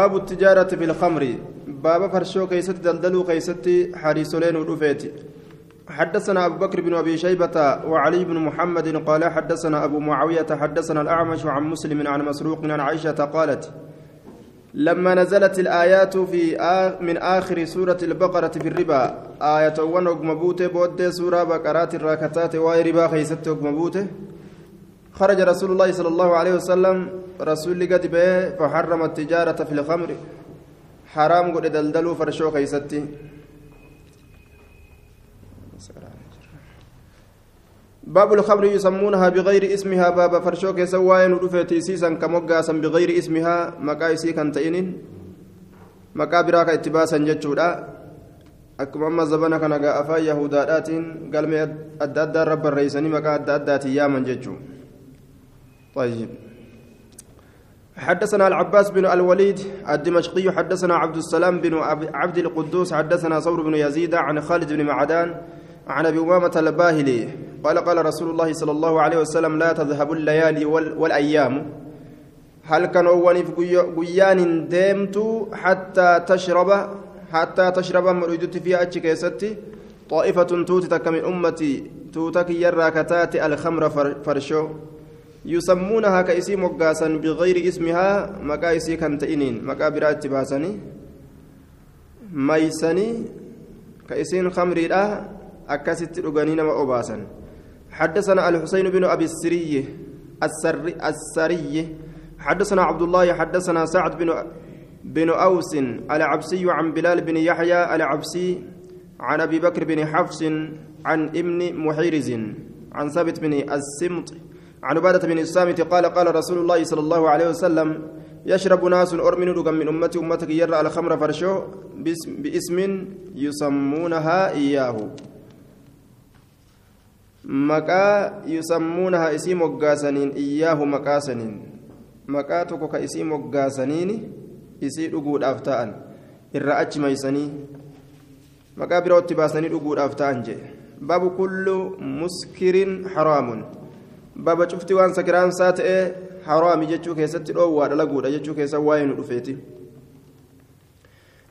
باب التجارة في الخمر. باب فرشو كيست دلدلو كيست حريسولين ودفيت حدثنا أبو بكر بن أبي شيبة وعلي بن محمد قال حدثنا أبو معاوية حدثنا الأعمش عن مسلم عن مسروق عن عائشة قالت لما نزلت الآيات في آخ من آخر سورة البقرة في الربا آية ونق مبوته بود سورة بقرات الراكتات واي ربا خيست مبوته خرج رسول الله صلى الله عليه وسلم رسول قد به فحرم التجارة في الخمر. حرام قد دلدلوا فرشو خيستي باب الخمر يسمونها بغير اسمها باب فرشو كيسواين ودفتي سيسا كمقاسا بغير اسمها مقايسي كنتين مقابرا كاتباسا جتشودا. akkuma amma zabana kana gaa afaan yahudaadhaatiin galmee adda addaa rabba irreeysanii maqaa adda addaatiin yaaman jechuu طيب. حدثنا العباس بن الوليد الدمشقي حدثنا عبد السلام بن عبد القدوس حدثنا ثور بن يزيد عن خالد بن معدان عن أبي أمامة الباهلي قال قال رسول الله صلى الله عليه وسلم لا تذهب الليالي والأيام. هل كان ونف قيان ديمت حتى تشرب حتى تشرب مريدت فيها اتشكيستي طائفة توتك من أمتي توتك يرى كتات الخمر فرشو. يسمونها كإسي مقاسا بغير اسمها مقايسي كنتئنين مقابرات باسني ميسني كإسين خمري لا أكست رغانين ما أباسا حدثنا الحسين بن أبي السري السري, السري حدثنا عبد الله حدثنا سعد بن بن أوس العبسي عن بلال بن يحيى العبسي عن أبي بكر بن حفص عن ابن محيرز عن ثابت بن السمط عن عبادة بن الصامت قال قال رسول الله صلى الله عليه وسلم يشرب ناس أرمن من أمتي أمتك يرى الخمر فرشو باسم يسمونها إياه. مكا يسمونها اسم وقاسنين إياه مكاسنين مكاتك كاسم وقاسنين isii dhuguudhaaf ta'an irra achi maysanii maqaa birootti baasanii dhuguudhaaf ta'an jee baabu kullu muskirin haraamun baaba cufti waan sakiraansaa ta'ee haraami jechuu keessatti dhoowwaa dhalaguudha jechuu keessa waa'ee nu dhufeeti.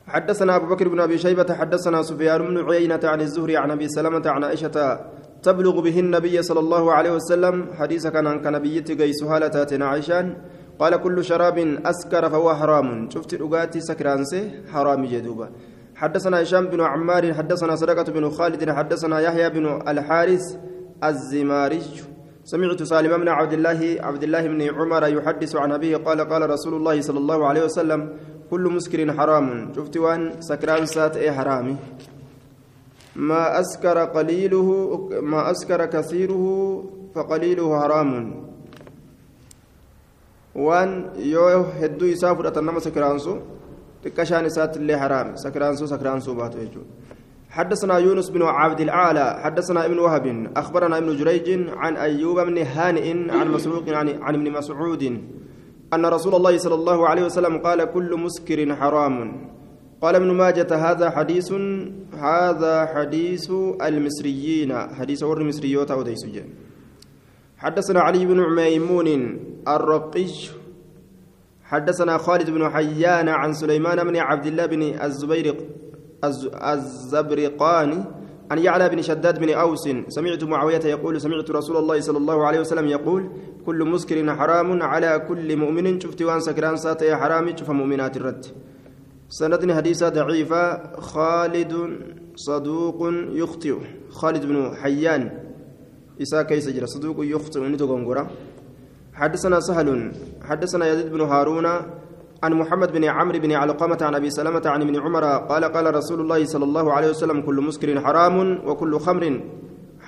حدثنا أبو بكر بن أبي شيبة حدثنا سفيان بن عيينة عن الزهري عن أبي سلمة عن عائشة تبلغ به النبي صلى الله عليه وسلم حديث كان عن كنبيتي قيس هالة عائشان قال كل شراب أسكر فهو حرام. شفت أغاتي سكرانسي حرام جدوبا حدثنا هشام بن عمار حدثنا صدقة بن خالد حدثنا يحيى بن الحارث الزمارج سمعت سالم بن عبد الله عبد الله بن عمر يحدث عن أبيه قال قال رسول الله صلى الله عليه وسلم كل مسكر حرام. شفت وان سكران سات اي حرامي. ما أسكر قليله ما أسكر كثيره فقليله حرام. yoo hedduu isaa fudhatan nama sakiraansu xiqqashaan isaatti illee haraam sakiraansuu sakiraansuu baatu jechuudha حدثنا يونس بن عبد العالى حدثنا ابن وهب أخبرنا ابن جريج عن أيوب بن هانئ عن مسروق عن, ابن مسعود أن رسول الله صلى الله عليه وسلم قال كل مسكر حرام. قال ابن ماجة هذا حديث هذا حديث المصريين. حديث ور أو ديسجن حدثنا علي بن ميمون الرقي حدثنا خالد بن حيان عن سليمان بن عبد الله بن الزبير الزبرقاني عن يعلى بن شداد بن أوس. سمعت معاوية يقول سمعت رسول الله صلى الله عليه وسلم يقول كل مسكر حرام على كل مؤمن. شفت وان سكران ساتي حرام شوف مؤمنات الرد. سندني حديثة ضعيفة. خالد صدوق يخطئ. خالد بن حيان. إساء كيس صدوق يخطئ. حدثنا سهل. حدثنا يزيد بن هارون. عن محمد بن عمرو بن علقمة عن أبي سلمة عن ابن عمر قال قال رسول الله صلى الله عليه وسلم كل مسكر حرام وكل خمر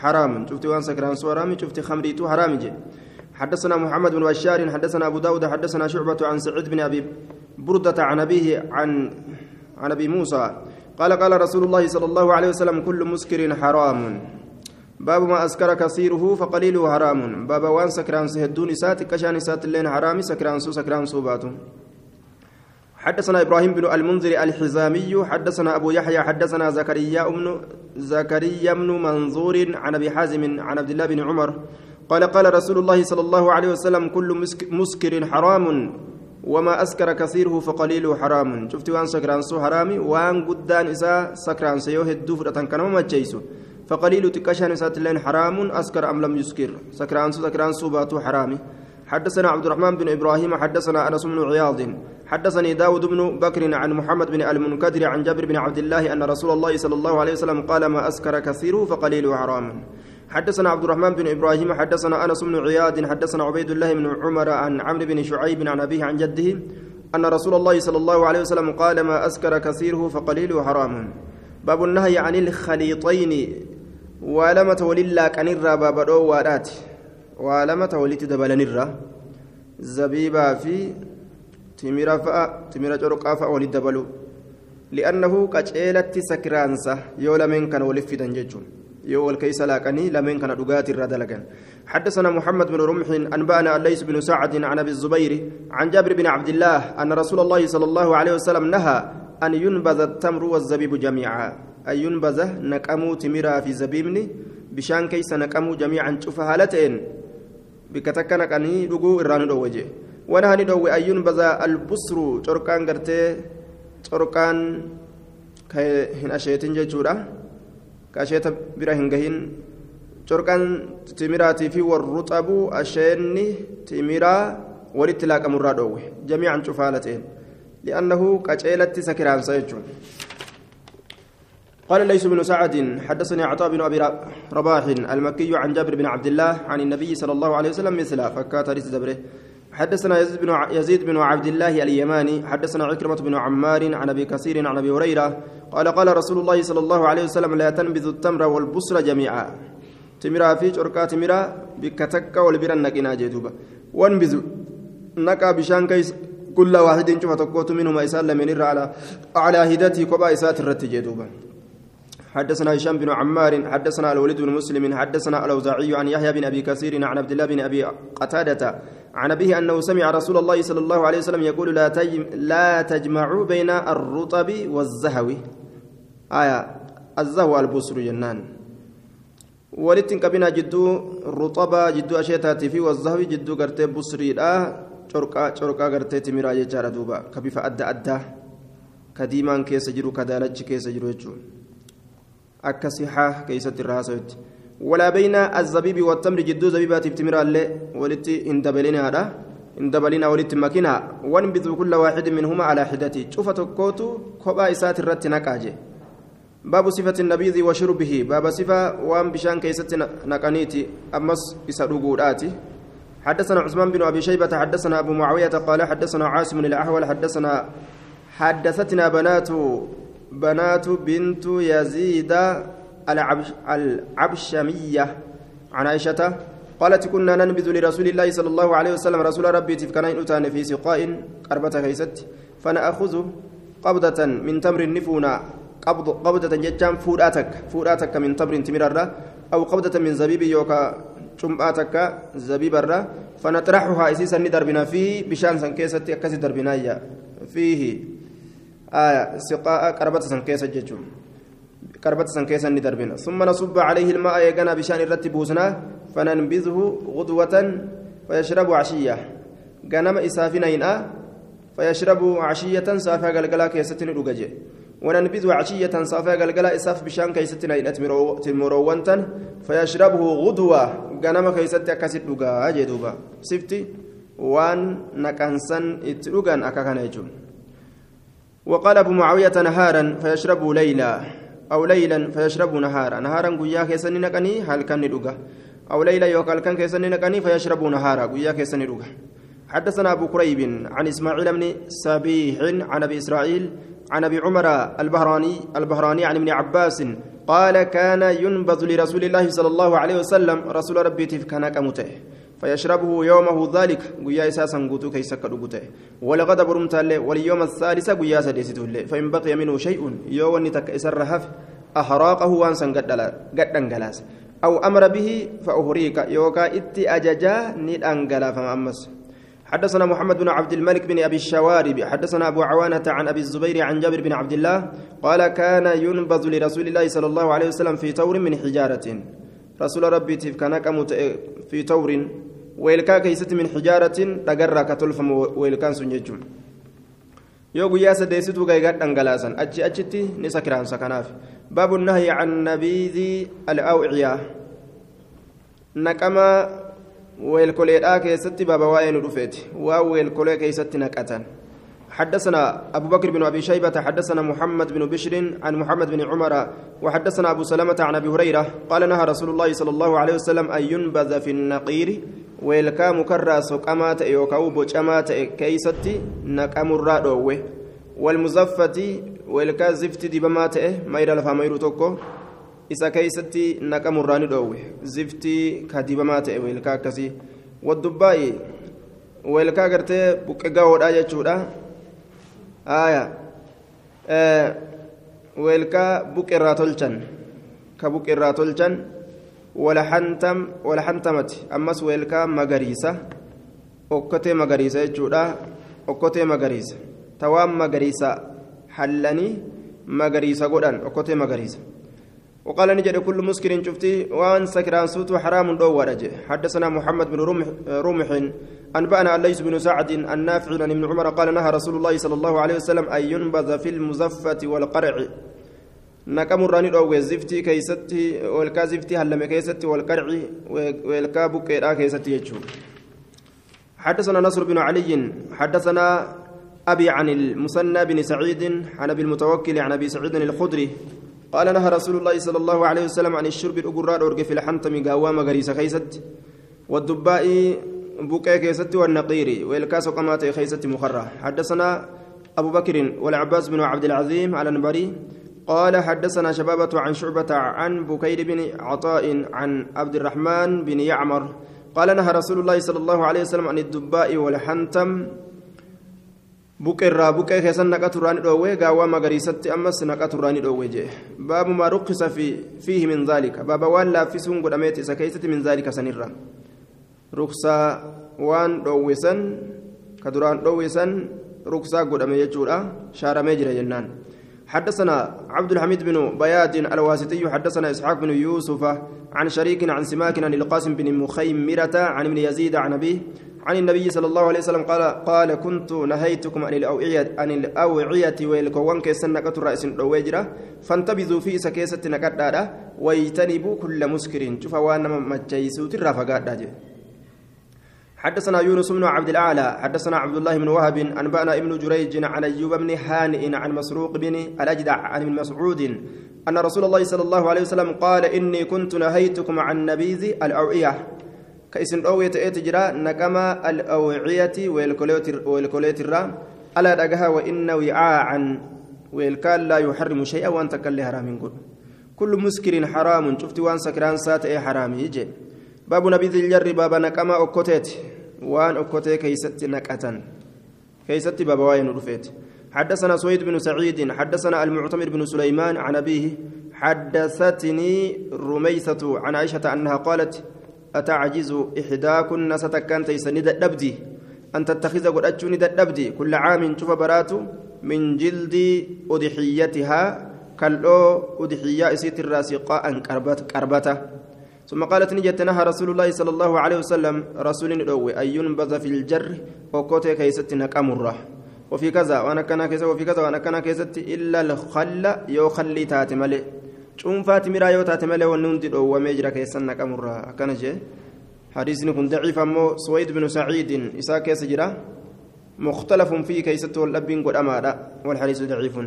حرام. شفت وان سكران سورامي شفت خمريتو حرام جي. حدثنا محمد بن بشار حدثنا أبو داود حدثنا شعبة عن سعيد بن أبي بردة عن أبيه عن عن أبي موسى. قال قال رسول الله صلى الله عليه وسلم كل مسكر حرام. باب ما أسكر كثيره فقليله حرام باب وان سكران سهدون سات كشان سات اللين حرام سكران سو سكران سوباتو حدثنا إبراهيم بن المنذر الحزامي حدثنا أبو يحيى حدثنا زكريا بن زكريا بن منظور عن أبي حازم عن عبد الله بن عمر قال قال رسول الله صلى الله عليه وسلم كل مسكر حرام وما أسكر كثيره فقليله حرام. شفت وان سكران سو حرامي وان قدان إسا سكران سيوه الدفرة كانوا ما تجيسو فقليل تكشان إسات اللين حرام أسكر أم لم يسكر. سكران سو سكران سو باتو حرامي. حدثنا عبد الرحمن بن إبراهيم حدثنا أنس بن عياض. حدثني داود بن بكر عن محمد بن المنكدر عن جابر بن عبد الله أن رسول الله صلى الله عليه وسلم قال ما أسكر كثيره فقليله حرام حدثنا عبد الرحمن بن إبراهيم حدثنا أنس بن عياد حدثنا عبيد الله بن عمر عن عمرو بن شعيب عن أبيه عن جده أن رسول الله صلى الله عليه وسلم قال ما أسكر كثيره فقليله حرام باب النهي عن الخليطين ولم توللا كنرا باب دوارات ولم تولت دبلنرا زبيبا في تميرا فا تميرا جرقا فا ولد دبلو لأنه قچيلت سكرانسا يولا من كان ولفدن ججون يو والكيس لاكني لمن كان دغات الردلغن حدثنا محمد بن رمح أنبأنا الليث بن سعد عن أبي الزبير عن جابر بن عبد الله أن رسول الله صلى الله عليه وسلم نهى أن ينبذ التمر والزبيب جميعا أن ينبذ نكمو تمرا في زبيبني بشان كيس نكمو جميعا شوف هالتين بكتك نكني دغو إران دوجه ونهى ندو أن ينبذ البصر تركان غرتي تركان كي هنا شيتين جيتشورا kasheeta bira hin gahin corqaan timiraatii fi warruxabu asheenni timiraa walitti laaqamurraa dhoowwe jamiican cufaala ta'een li'annahu qaceelatti sakiraansa jechuun قال ليس بن سعد حدثني عطاء بن ابي رباح المكي عن جابر بن عبد الله عن النبي صلى الله عليه وسلم مثله فكات ريس دبره حدثنا يزيد بن يزيد بن عبد الله اليماني حدثنا عكرمة بن عمار عن أبي كثير عن أبي هريرة قال قال رسول الله صلى الله عليه وسلم لا تنبذ التمر والبصر جميعا. تمرا في شركا تمرا بكتك والبر النقنا جدوبا وانبذ. نقا بشان كيس كل واحد شوف منهما إسال من على على هدته كبا إسات الرت جدوبا حدثنا هشام بن عمار حدثنا الوليد بن مسلم حدثنا الأوزاعي عن يحيى بن أبي كثير عن عبد الله بن أبي قتادة عن أبيه أنه سمع رسول الله صلى الله عليه وسلم يقول لا تجم لا تجمعوا بين الرطب والزهو. آية الزهو البصر جنان. ولتن كبنا جدو رطبا جدو أشيتاتي في والزهو جدو غرتي بصري لا چرقا چرقا غرتي تمرا جچارا دوبا. كبيف أدى أدى. كديمان كيس جرو كدالج كيس جرو akka sixaa keeysatti irraa haasawetti walaa bayna azzabiibi wattamri jidduu zabiibaatiif timiraallee walitti hin dabalinaadha hin dabalinaa walitti makinaa wanbiduu kulla waaxidin minhuma alaa xidati cufa tokkootu kophaa isaati irratti naqaaje baabu sifati nabiidii wa shurbihi baaba sifa waan bishaan keeysatti naqaniiti ammas isa dhuguudhaati حدثنا عثمان بن ابي شيبه حدثنا ابو معاويه قال حدثنا عاصم الاحول حدثنا حدثتنا بنات بنات بنت يزيد العبش العبشمية. عن عائشة قالت كنا ننبذ لرسول الله صلى الله عليه وسلم رسول ربي تفكنا أتان في سقاء قربة كيست فنأخذ قبضة من تمر نفونا. قبض قبضة جتام فوراتك فوراتك من تمر تمرر أو قبضة من زبيب يوكا شمباتك زبيب الرا فنطرحها إسيسا ندربنا فيه بشان سنكيست أكسي دربنا فيه آية سقاء قربة سنكيسة ججون قربة سنكيسة ندربنا ثم نصب عليه الماء يقنا بشأن الرتب بوسنا فننبذه غدوة فيشرب عشية. قنم إسافنا ينأ فيشرب عشية سافا قلقلا كيسة ندوجه وننبذ عشية صافا قلقلا إساف بشان كيستنا إن تمروونتا فيشربه غدوة قنم كيست أكاسد لغا جدوبا سفتي وان نكنسن إتلغان أكاكنا يجون وقال أبو معاوية نهارا فيشرب ليلا أو ليلا فيشرب نهارا. نهارا قويا كيسن نكني هل كان ندوغا أو ليلا يوكال كان كيسن نكني فيشرب نهارا قويا كيسن ندوغا حدثنا أبو كريب عن إسماعيل بن سبيح عن أبي إسرائيل عن أبي عمر البهراني البهراني عن ابن عباس قال كان ينبذ لرسول الله صلى الله عليه وسلم رسول ربي تفكنا كمته فيشربه يومه ذلك. قيا إساسا قوتو كي سكر قوته ولقد برمت واليوم الثالث قيا سديسته فإن بقي منه شيء يوم نتك إسرهف أحراقه وانسا قد أنقلاس أو أمر به فأهريك. يوكا إتي أججا نيد أنقلا فمأمس حدثنا محمد بن عبد الملك بن أبي الشوارب. حدثنا أبو عوانة عن أبي الزبير عن جابر بن عبد الله قال كان ينبذ لرسول الله صلى الله عليه وسلم في تور من حجارة. رسول ربي كان في تور keeysatti min xijaaratin dhagarraa ka tolfamu weelkaan sun jechuun yoo guyyaa sadeessituu gaygaa dhangalaasan achi achitti ni sakiraansa kanaaf baabu nahyi can nabiidii al'awciyaa naqama weelkoleedhaa keessatti baaba waa'ee nu dhufeeti waa weelkolee keessatti naqatan حدثنا أبو بكر بن أبي شيبة حدثنا محمد بن بشر عن محمد بن عمر وحدثنا أبو سلمة عن أبي هريرة قال نهى رسول الله صلى الله عليه وسلم أن ينبذ في النقير ويلكا مكرى سقمات يوكاو بوشمات كيستي نقام الرادوه والمزفة ويلكا زفت دبمات ما يرى لفا ميرو توكو isa keeysatti naqamurraa ni dhoowwe ziftii ka dibamaa ta'e weelkaa akkasii waddubbaa'e weelkaa gartee buqqe gahoodha jechuudha aya weelkaa buqqirraa tolchan ka buqqirraa tolchan walahantam walahantamati ammas weelkaa magariisa okkotee magariisa jechuudha okkotee magariisa tawaan magariisa hallanii magariisa godhan okkotee magariisa وقال نجد كل مسكر شفتي وان سكران سوت حرام دو حدثنا محمد بن رمح, رمح أنبأنا ليس بن سعد النافع عن ابن عمر قال نهى رسول الله صلى الله عليه وسلم أن ينبذ في المزفة والقرع. نكم الراني أو زفتي كيستي والكا زفتي هلم كيستي والقرع والكا بكيرا كيستي يجو. حدثنا نصر بن علي حدثنا أبي عن المثنى بن سعيد عن أبي المتوكل عن أبي سعيد الخدري. قال نهى رسول الله صلى الله عليه وسلم عن الشرب الأقرار أرجع في الحنطم قوام غريسة خيست والدباء بكاء كيست والنقير والكاس قمات خيست مخرة حدثنا أبو بكر والعباس بن عبد العظيم على النبري قال حدثنا شبابة عن شعبة عن بكير بن عطاء عن عبد الرحمن بن يعمر قال نهى رسول الله صلى الله عليه وسلم عن الدباء والحنتم buqeerraa buqee keessan naqa turraani dhoowwee gaawwaa magariisatti ammas naqa turraani dhoowwee jee baabu maa ruqqisa fiihi min zaalika baaba waan laaffisuun godhameeti isa keessatti min zaalika sanirra ruqsaa waan dhoowwisan ka duraan dhoowwisan ruqsaa godhame jechuudha shaaramee jira jennaan. حدثنا عبد الحميد بن بياد الواسطي حدثنا اسحاق بن يوسف عن شريك عن سماك عن القاسم بن مخيمرة عن ابن يزيد عن أبيه عن النبي صلى الله عليه وسلم قال قال كنت نهيتكم عن الأوعية عن الأوعية والكوان كيسن نكت رأس الوجرة فانتبذوا في سكيسة نكت ويتنبوا كل مسكر شوف وأنا مجيسوت الرافقات حدثنا يونس بن عبد الأعلى حدثنا عبد الله بن وهب أنبأنا ابن جريج عن أيوب بن هانئ عن مسروق بن الأجدع عن ابن مسعود أن رسول الله صلى الله عليه وسلم قال إني كنت نهيتكم عن نبيذ الأوعية. كيسن اويت اتجرا نقما الأوعية والكوليت الرا ألا دغها وإن وعاء والكال لا يحرم شيئا وان تكل حرام كل مسكر حرام شفت وان سكران سات حرام يجي. باب نبيذ الجر باب نقما اوكوتيت وان اوكوتي كيست نقتن. كيست باب واين رفيت حدثنا سويد بن سعيد حدثنا المعتمر بن سليمان عن أبيه حدثتني رميثة عن عائشة أنها قالت أتعجز إحداكن ستكن تيسند الدبدي؟ أن تتخذ قد أجوني الدبدي. كل عام شوف براتو من جلد أضحيتها كالو أضحية إسيت الراسقاء كربته. ثم قالت نجت نهى رسول الله صلى الله عليه وسلم رسول الأوي أن ينبذ في الجر وكوتي كيست نكامره وفي كذا وأنا كان كذا وفي كذا وأنا كان كذا إلا الخل يو خلي تاتي ملي cuunfaa timiraa yoo taate malee wanni hundi dhoowwamee jira keessan naqamurraa akkana jee حديثني كن ضعيف أمو سويد بن سعيد. إساء كيس جرا. مختلف فيه كيسة والأبين قد أمارا والحديث ضعيف.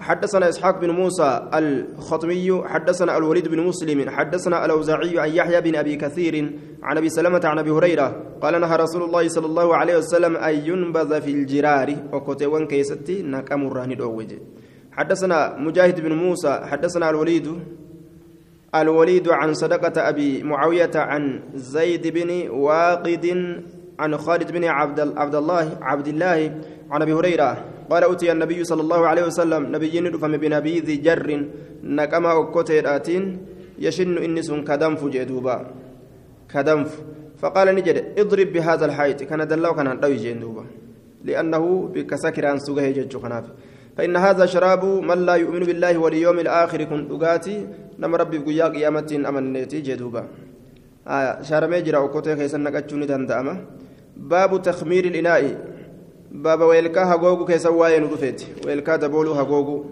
حدثنا إسحاق بن موسى الخطمي حدثنا الوليد بن مسلم حدثنا الأوزاعي عن يحيى بن أبي كثير عن أبي سلمة عن أبي هريرة قال نهى رسول الله صلى الله عليه وسلم أن ينبذ في الجرار وكتوان كيستي نكام الراني حدثنا مجاهد بن موسى حدثنا الوليد الوليد عن صدقة أبي معاوية عن زيد بن واقد عن خالد بن عبد الله عبد الله عن أبي هريرة. قال أتي النبي صلى الله عليه وسلم نبي رفم بنبي ذي جر نكما وكتيراتين يشن إنس كدنف جدوبا. كدنف. فقال نجد اضرب بهذا الحيط. كان دلو كان دوي جندوبا لأنه بكسكر عن ججو خناف فإن هذا شراب من لا يؤمن بالله واليوم الآخر كن دغاتي نما ربي قيا قيامة أمنيتي جدوبا. آه شارمي جرا وكوتي كيسن نقاتشوني دندأما. باب تخمير الإناء. باب ويلكا هاغوغو كيسن واين رفيت ويلكا دبولو هاغوغو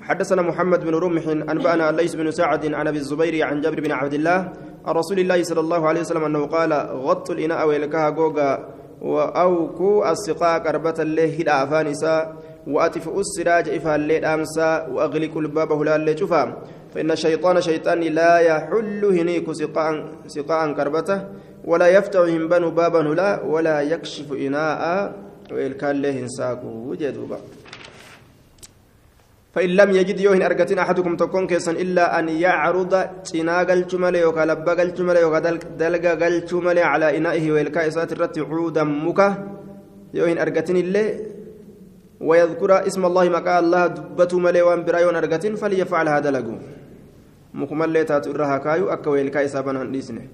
حدثنا محمد بن رمح أنبأنا ليس بن سعد عن أبي الزبير عن جابر بن عبد الله عن رسول الله صلى الله عليه وسلم أنه قال غط الإناء ويلكا هاغوغا وأوكو السقاء كربة الله هدى أفانسا وأطفئوا السراج إفا الليل أمسا وأغلقوا الباب هلا الليل شفا فإن الشيطان شيطان لا يحل هنيك سقاء سقاء كربته ولا يفتح هنبن بابا هلا ولا يكشف إناء وإلكان له ساقو وجدوبا فإن لم يجد يوهن أرقتين أحدكم تكون كيسا إلا أن يعرض تناغ الجمل يوكا لبغ الجمل يوكا دلغ الجمل على إنائه وإلكاء ساترة عودا مكة يوهن أرقتين اللي ويذكر اسم الله مكا الله دبتو ملي وان برأيون أرقتين فليفعل هذا لقو. مكمل تاتو الرها كايو أكا وإلكاء سابنا ليسنه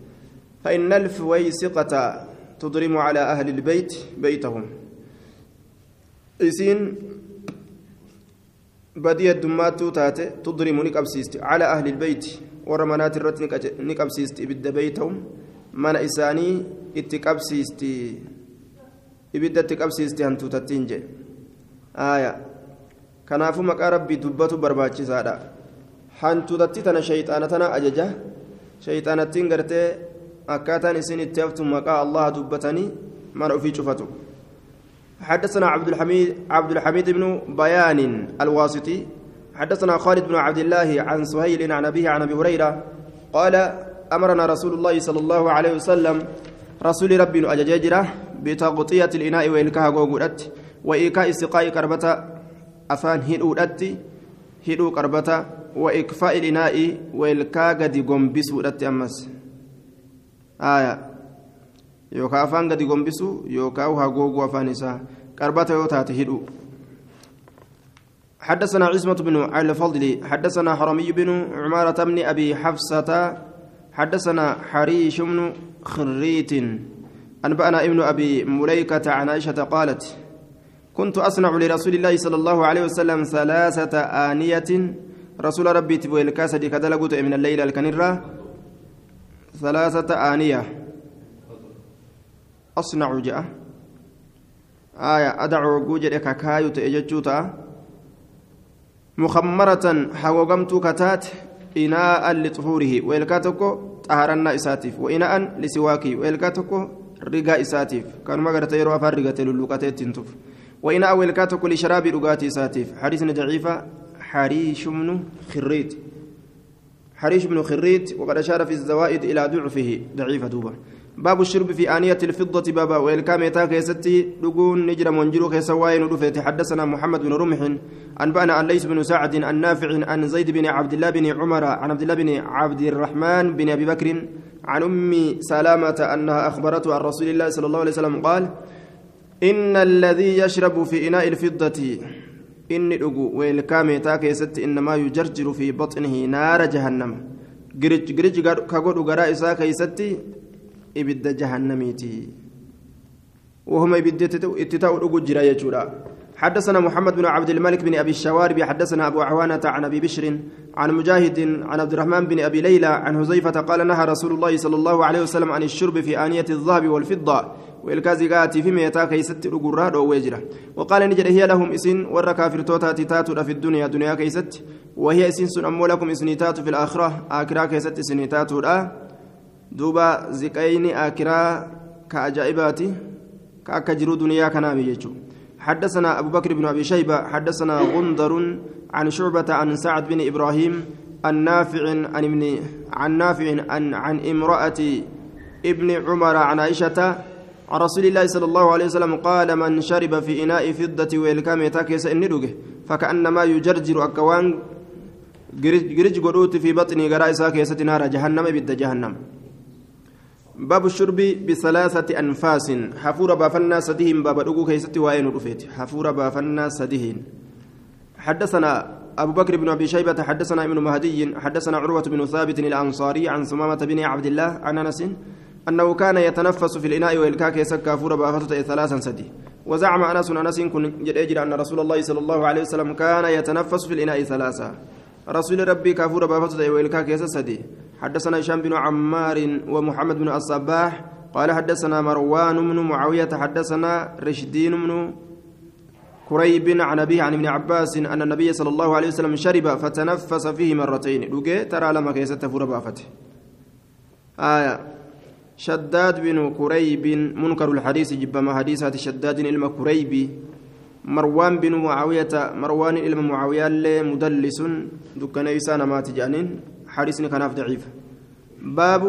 فإن الفويسقة تضرم على أهل البيت بيتهم. إسين بدي الدمات تاتي تضرم نقبسيست على أهل البيت ورمانات الرت نقبسيست إبدا بيتهم من إساني اتقبسيست إبدا اتقبسيست هنتو تتنجي آية kanaafuu maqaa rabbii dubbatu barbaachisaadha hantuutatti tana shayxaana tana ajaja shayxaanattiin gartee akkaataan isin itti haftu maqaa allaha dubbatanii mana ofii cufatu حدثنا عبد الحميد عبد الحميد بن بيان الواسطي حدثنا خالد بن عبد الله عن سهيل عن أبيه عن أبي هريرة قال أمرنا رسول الله صلى الله عليه وسلم رسول ربي أجججرة بتغطية الإناء وإلكاها غوغودت وإيكاء استقاء كربة أفان هدودت هدو كربة وإكفاء الإناء وإلكاء قد قنبسودت أمس. آية. Yookaan afaan gadi gombisu yookaan hagooguu afaan isaa qarbata yoo taate hidhu. حدثنا عزمة بن الفضل حدثنا حرمي بن عمارة بن أبي حفصة حدثنا حريش بن خريت. أنبأنا ابن أبي مليكة عن عائشة قالت كنت أصنع لرسول الله صلى الله عليه وسلم ثلاثة آنية. رسول ربي تبوي الكاسة كدلقت من الليل الكنرة ثلاثة آنية. أصنع جاء آية أدعو جوجل كاكايو تأججوتا مخمرة حوغمت كتات إناء لطهوره وإلكاتكو طهرنا إساتيف وإناء لسواكي وإلكاتكو رقا إساتيف كانوا مغرة يروا أفار رقا تلولوكاتي تنتف وإناء وإلكاتكو لشراب رقاتي إساتيف حديث ضعيفة حريش بن خريت حريش بن خريت وقد أشار في الزوائد إلى ضعفه ضعيفة دوبة باب الشرب في آنية الفضة بابا والكاميتا كيستي لقون نجر منجرو كيسواين ودفت حدثنا محمد بن رمح أنبأنا عن ليس بن سعد عن نافع عن زيد بن عبد الله بن عمر عن عبد الله بن عبد الرحمن بن أبي بكر عن أم سلامة أنها أخبرته عن رسول الله صلى الله عليه وسلم قال إن الذي يشرب في إناء الفضة إني لقو والكاميتا كيست إنما يجرجر في بطنه نار جهنم. جرج جرج كقول قراء إساء كيستي ibidda jahannamiiti. وهم اتتاو الأجر يجورا حدثنا محمد بن عبد الملك بن أبي الشوارب حدثنا أبو عوانة عن أبي بشر عن مجاهد عن عبد الرحمن بن أبي ليلى عن هزيفة قال نهى رسول الله صلى الله عليه وسلم عن الشرب في آنية الذهب والفضة والكازيغات في ميتا كيست الأجراد وويجرة وقال نجد هي لهم إسن وركا في تاتو في الدنيا دنيا كيست وهي إسن سن أمو لكم إسنيتات في الآخرة آكرا كيست إسنيتات duuba ziqayni akiraa ka ajaa'ibaati ka akka jiruu duniyaa kanaami jechuudha حدثنا أبو بكر بن أبي شيبة حدثنا غندر عن شعبة عن سعد بن إبراهيم النافع عن ابن عن نافع عن عن امرأة ابن عمر عن عائشة عن رسول الله صلى الله عليه وسلم قال من شرب في إناء فضة ويلكام يتاكيس الندوج فكأنما يجرجر أكوان جرج قروت في بطني قرائسا كيسة نار جهنم بد جهنم باب الشرب بثلاثة أنفاس. حفور بافنا سديهم باب دغو كيستي وين رفيت حفور بافنا سديهم. حدثنا أبو بكر بن أبي شيبة حدثنا ابن مهدي حدثنا عروة بن ثابت الأنصاري عن سمامة بن عبد الله عن أنس أنه كان يتنفس في الإناء والكاك يسكى فور بافتة ثلاثا سدي. وزعم أنس أنس كن أن رسول الله صلى الله عليه وسلم كان يتنفس في الإناء ثلاثة رسول ربي كافور بافتة والكاك يسسدي حدثنا هشام بن عمار ومحمد بن الصباح قال حدثنا مروان بن معاوية حدثنا رشدين بن كريب عن أبيه عن ابن عباس أن النبي صلى الله عليه وسلم شرب فتنفس فيه مرتين. لقي ترى لما كيست فور بافته آية. شداد بن كريب منكر الحديث جبما حديثات شداد إلما كريب. مروان بن معاوية مروان إلما معاوية مدلس دكان إيسان ما تجانين حديث كان ضعيف باب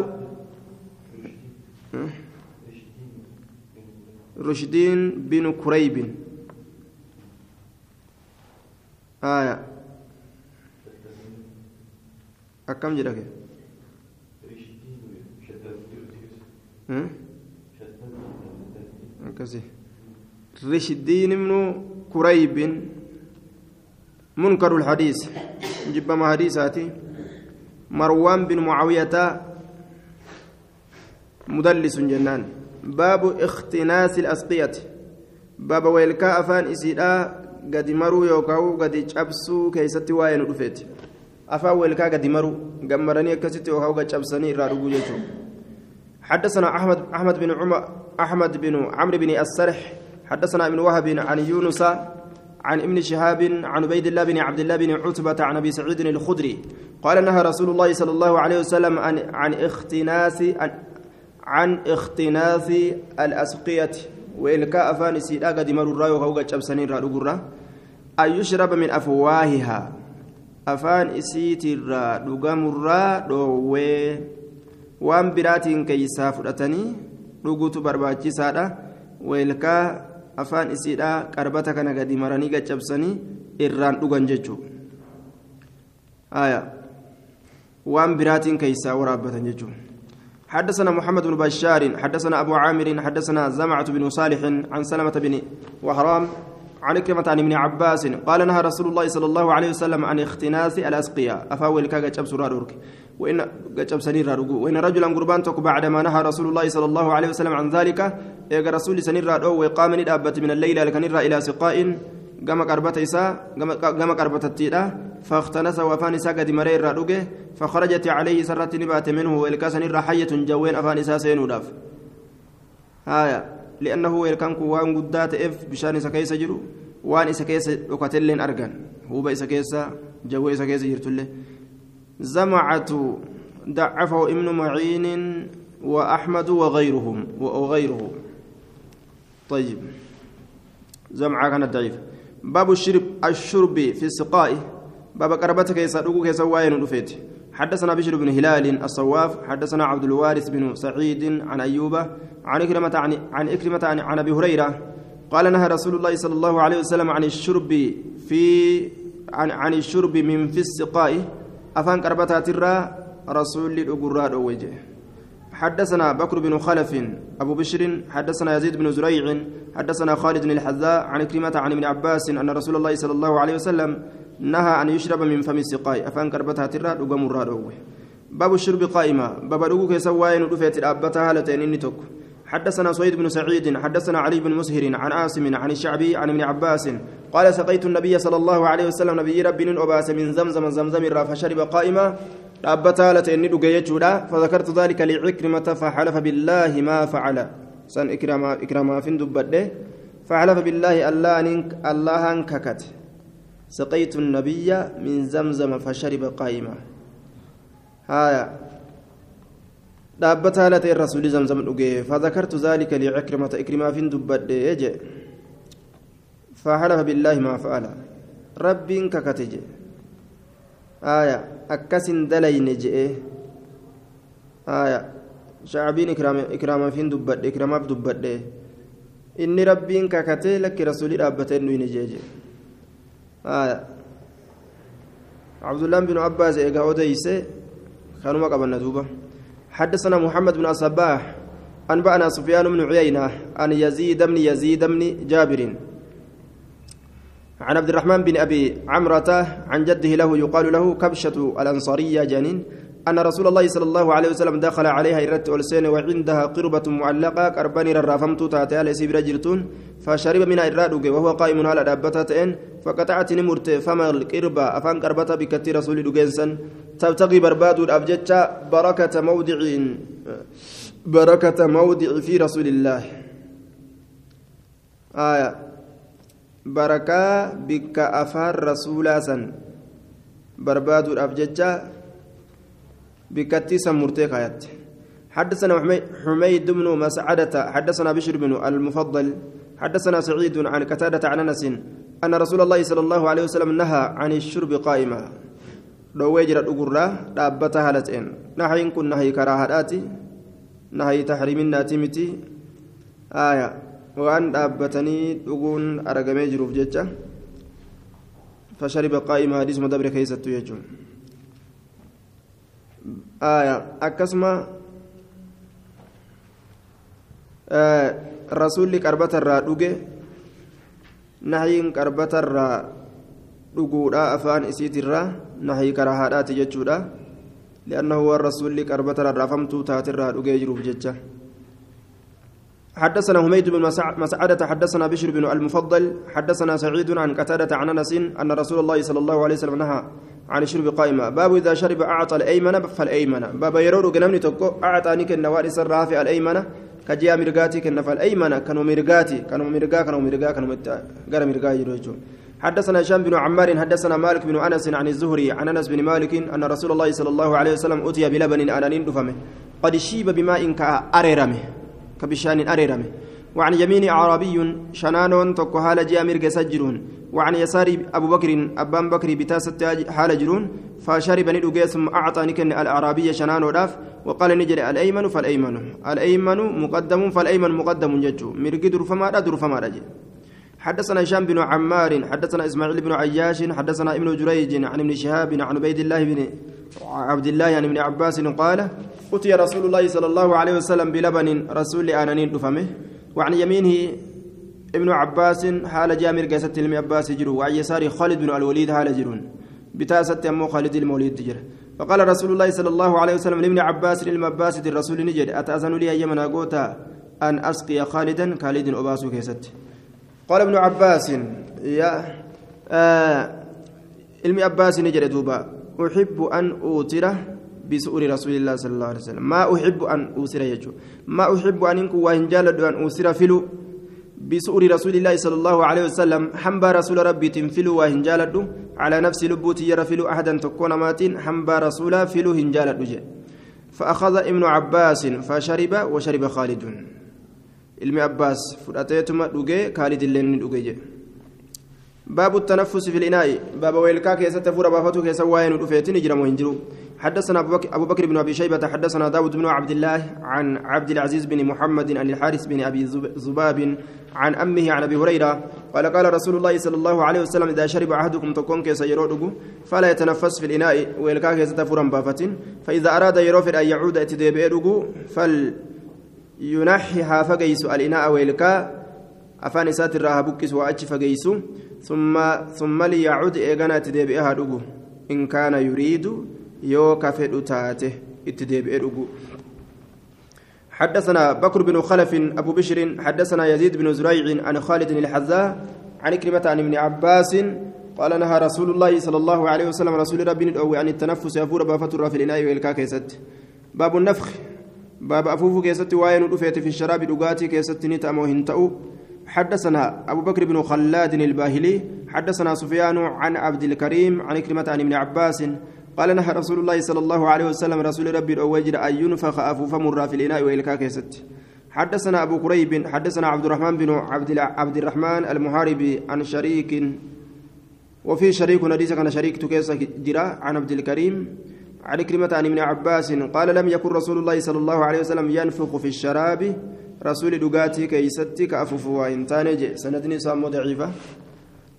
رشدين بن كريب آية أكم جدك أكسي رشدين بن كريب. منكر الحديث. جب ما حديثاتي مروان بن معاوية مدلس جنان. باب اختناس الأسقية. باب ويلكا أفان إسيدا. قد مروا يوكاو قد nu dhufeeti afaan weelkaa gadi maruu gammadanii akkasitti yookaan gad cabsanii irraa dhuguu jechuudha حدثنا أحمد أحمد بن عمر أحمد بن عمرو بن السرح. حدثنا ابن وهب عن يونس عن ابن شهاب عن عبيد الله بن عبد الله بن عتبة عن أبي سعيد الخدري. قال نهى رسول الله صلى الله عليه وسلم عن عن اختناس عن, عن اختناس الأسقية. وإلكاء أفان سيدا قد مروا الراي وهو جبسنين را أن يشرب من أفواهها. أفان إسيت الرا دقام الرا دوي وأن براتين كيسا فرأتني dhuguutu barbaachisaadha weelkaa afaan isiidha qarbata kana gadi maranii gaccabsanii irraan dhugan jechuudha waan biraatiin keeysaa waraabbatan jechuudha حدثنا محمد بن بشار حدثنا أبو عامر حدثنا زمعة بن صالح عن سلمة بن وهرام عن كلمة عن ابن عباس قال نهى رسول الله صلى الله عليه وسلم عن اختناس الأسقياء أفاول كاجا جاب سرارك وإن جاب سنير وإن رجلا قربان تك بعدما نهى رسول الله صلى الله عليه وسلم عن ذلك إيجا رسول سنير وقام ندابة من الليل لكنير إلى سقاء gama qarbata isaa gama qarbatattiidha فاختنس وفان إساء قد مرير رأوكي فخرجت عليه سرت نبات منه. والكاسن حية جوين أفان إساء سينوداف. هايا. لأنه والكان وان قدات إف بشان إساء كيس جرو. وان إساء كيس وقتلين أرغان هو بإساء كيس جو إساء كيس جرتله زمعة ضعفه ابن معين وأحمد وغيرهم وغيره. طيب. زمعة كانت ضعيفة. باب الشرب الشرب في السقاء. باب قربتك يسألوك يسوين رفيت حدثنا بشر بن هلال الصواف حدثنا عبد الوارث بن سعيد عن أيوب عن إكرمة عن عن إكرمة عن, عن أبي هريرة. قال نهى رسول الله صلى الله عليه وسلم عن الشرب في عن عن الشرب من في السقاء. أفان قربتها ترى رسول الأقرار وجه حدثنا بكر بن خلف أبو بشر حدثنا يزيد بن زريع حدثنا خالد بن الحذاء عن كلمة عن ابن عباس أن رسول الله صلى الله عليه وسلم نهى أن يشرب من فم السقاء. أفان كربتها ترى دقم الرادو باب الشرب قائمة. باب رجوك سواين ودفت الأبتها هالتين إني تك حدثنا سويد بن سعيد حدثنا علي بن مسهر عن عاصم عن الشعبي عن ابن عباس قال سقيت النبي صلى الله عليه وسلم نبي رب أباس من زمزم زمزم فشرب قائمة dhaabbataa haala ta'e inni dhuge jechuudha fadakartu daalika licikrimata faxalafa billaahi maa facala san ikramaafin dubbadhe faxalafa billaahi allahan kakate سقيت النبي من زمزم فشرب قائما هايا dhaabbataa haala ta'e rasuuli zamzam dhuge fadakartu daalika licikrimata ikrimaafin dubbadhe je faxalafa billaahi maa facala rabbiin kakate je آية أكسن دلين جئ آية شعبين إكرام إكرام فين دبت إكرام في دبت إني ربين ككتي لك رسولي رابتين وين جيجي آية عبد الله بن عباس إيقا أوديس كانوا قبلنا دوبا حدثنا محمد بن الصباح أنبأنا سفيان بن عيينة عن يزيد بن يزيد بن جابر. عن عبد الرحمن بن أبي عمرة عن جده له يقال له كبشة الأنصارية جنين أن رسول الله صلى الله عليه وسلم دخل عليها إرت ألسين وعندها قربة معلقة كرباني رافمت تاتي على سيبرا جرتون فشرب من إرادك وهو قائم على دابتة فقطعت نمرت فما القربة أفان كربة بكتي رسول دقينسا تبتغي برباد الأبجدة بركة موضع بركة موضع في رسول الله. آية. بركة بك أفار رسولا سن. برباد الأبجدة بكتي سمرتيك آيات. حدثنا حميد بن مسعدة حدثنا بشر بن المفضل حدثنا سعيد عن قتادة عن أنس أن رسول الله صلى الله عليه وسلم نهى عن الشرب قائما. Dhoowwee jira dhugurraa dhaabbata haala ta'een nahayin kun nahayi karaahadhaati nahayi tahriiminnaati miti. Aya waan dhaabbatanii dhuguun argamee jiruuf jecha fashariba qaa'ima hadiisuma dabre keessattu jechuun. Aya akkasuma rasuulli qarbatarraa dhuge nahayin qarbatarraa dhuguudha afaan isiitirraa karahaadhaati jechuudha. Li'annahu waan rasuulli qarbatara raafamtuu taatirraa dhugee jiruuf jecha. حدثنا هميد بن مسعدة حدثنا بشر بن المفضل حدثنا سعيد عن قتادة عن أنس أن رسول الله صلى الله عليه وسلم نهى عن الشرب قائمة باب إذا شرب أعطى الأيمن فالأيمن. باب يرور جنمني تكو أعطاني كالنوارس الرافع الأيمن. كجيا مرقاتي كن فالأيمن كانوا مرقاتي كانوا مرقا كانوا مرقا كانوا مرقا مرقا يروجون. حدثنا هشام بن عمار حدثنا مالك بن أنس عن الزهري عن أنس بن مالك أن رسول الله صلى الله عليه وسلم أتي بلبن أنانين دفمه. قد شيب بماء كاريرمه كبشان أريرمه. وعن يمين أعرابي شنانون تكو حال جاء مرق سجرون وعن يسار أبو بكر أبان بكر بتاسة حال جرون. فشرب ندوغي ثم اعطاني كن الأعرابي شنانو داف. وقال نجري الأيمن فالأيمن. الأيمن مقدم فالأيمن مقدم ججو. مرق درفما درفما رجل حدثنا هشام بن عمار حدثنا إسماعيل بن عياش حدثنا ابن جريج عن ابن شهاب عن عبيد الله بن عبد الله عن ابن عباس قال أتي رسول الله صلى الله عليه وسلم بلبن رسول آنانين دفمه وعن يمينه ابن عباس حال جامر قاسة المي عباس جرو وعن يسار خالد بن الوليد حال جرون بتاسة أمو خالد المولد تجر فقال رسول الله صلى الله عليه وسلم لابن عباس لابن عباس الرسول نجد أتأذن لي أيما قوتا أن أسقي خالدا؟ خالد أباسو كيست قال ابن عباس يا آه عباس نجد دوبا أحب أن أوتره بسؤر رسول الله صلى الله عليه وسلم. ما أحب أن أوسر يجو ما أحب أن إنكو وإن جالد أن أوسر فلو بسؤر رسول الله صلى الله عليه وسلم. حنبا رسول ربي تنفلو وإن جالد على نفس لبوتي يرفلو أحدا تكون ماتين. حنبا رسول فلو هنجالد فأخذ ابن عباس فشرب وشرب خالد. Ilmi abbaas fudhateetuma dhugee kaalid illee ni dhuge jedhe. باب التنفس في الإناء باب ويلكا كيسة فورا بافتو كيسة واين ودفيتين جرم وينجرو حدثنا أبو بكر, أبو بكر بن أبي شيبة حدثنا داود بن عبد الله عن عبد العزيز بن محمد عن الحارث بن أبي زباب عن أمه عن أبي هريرة قال قال رسول الله صلى الله عليه وسلم إذا شرب أحدكم تكون كيسة يرودو فلا يتنفس في الإناء ويلكا كيسة فورا بافتين فإذا أراد يروفر أن يعود اتدبيرو فل ينحي فقيس الإناء ويلكا أفان إسات الراها بكس وأتش فقيس ثم ثم ليعود إيغانا تدبئها دقو إن كان يريد يو كفر تاته اتدبئ دقو حدثنا بكر بن خلف أبو بشر حدثنا يزيد بن زريع عن خالد الحذاء عن كلمة عن ابن عباس قال نهى رسول الله صلى الله عليه وسلم رسول ربي عن التنفس يفور بافتر في الإناء والكا كيست. باب النفخ. باب أفوف كيست واين رفيت في الشراب دقاتي كيست نتأمو هنتأو حدثنا أبو بكر بن خلاد الباهلي حدثنا سفيان عن عبد الكريم عن كلمة عن ابن عباس قال نهى رسول الله صلى الله عليه وسلم رسول ربي الأوجر أن ينفخ أفوف مر في الإناء وإلكا كيست حدثنا أبو كريب حدثنا عبد الرحمن بن عبد عبد الرحمن المحاربي عن شريك وفي شريك حديث كان شريك تكيس جرا عن عبد الكريم. عن كلمة عن ابن عباس قال لم يكن رسول الله صلى الله عليه وسلم ينفخ في الشراب. رسول دقاتي كيستي كأفف وإن تانج سندني سامو ضعيفة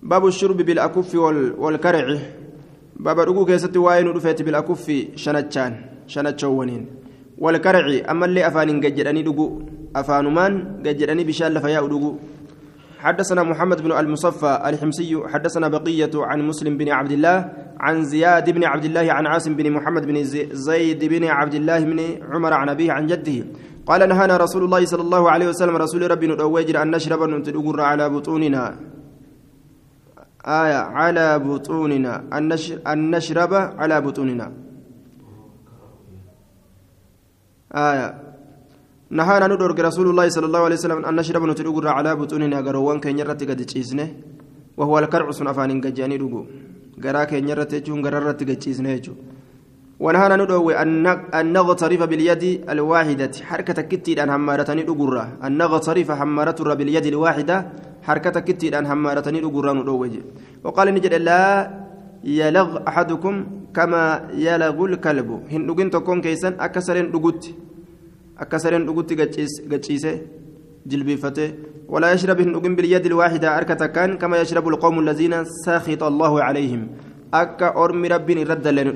باب الشرب بالأكف والكرع. باب رقو كيستي واين رفيت بالأكف شنتشان شنتشونين والكرع أما اللي أفان قجراني دقو أفانمان قجراني بشان لفيا دقو حدثنا محمد بن المصفى الحمصي حدثنا بقية عن مسلم بن عبد الله عن زياد بن عبد الله عن عاصم بن محمد بن زيد بن عبد الله بن عمر عن أبيه عن جده. قال نهانا رسول الله صلى الله عليه وسلم رسول ربي نؤوجر أن نشرب نتدقر على بطوننا. آية على بطوننا. أن نشرب على بطوننا. آية نهانا ندرك رسول الله صلى الله عليه وسلم أن نشرب نتلقر على بطوننا قروان كي نرتي قد تشيسنه وهو الكرع سن أفان قجاني رقو. قرا كي نرتي جون قررت قد تشيسنه ونهانا ندعو أن نغترف باليد الواحدة. حركة كتير أن همارتني رقرة أن نغترف همارة باليد الواحدة. حركة كتير أن همارتني رقرة ندعو وقال نجد لا يلغ أحدكم كما يلغ الكلب. هندوغين تكون كيسان أكسرين رقوت أكسرين رقوت قتشيسه جلبيفته ولا يشرب هندوغين باليد الواحدة أركة كان كما يشرب القوم الذين ساخط الله عليهم أكا أرمي رب رد لين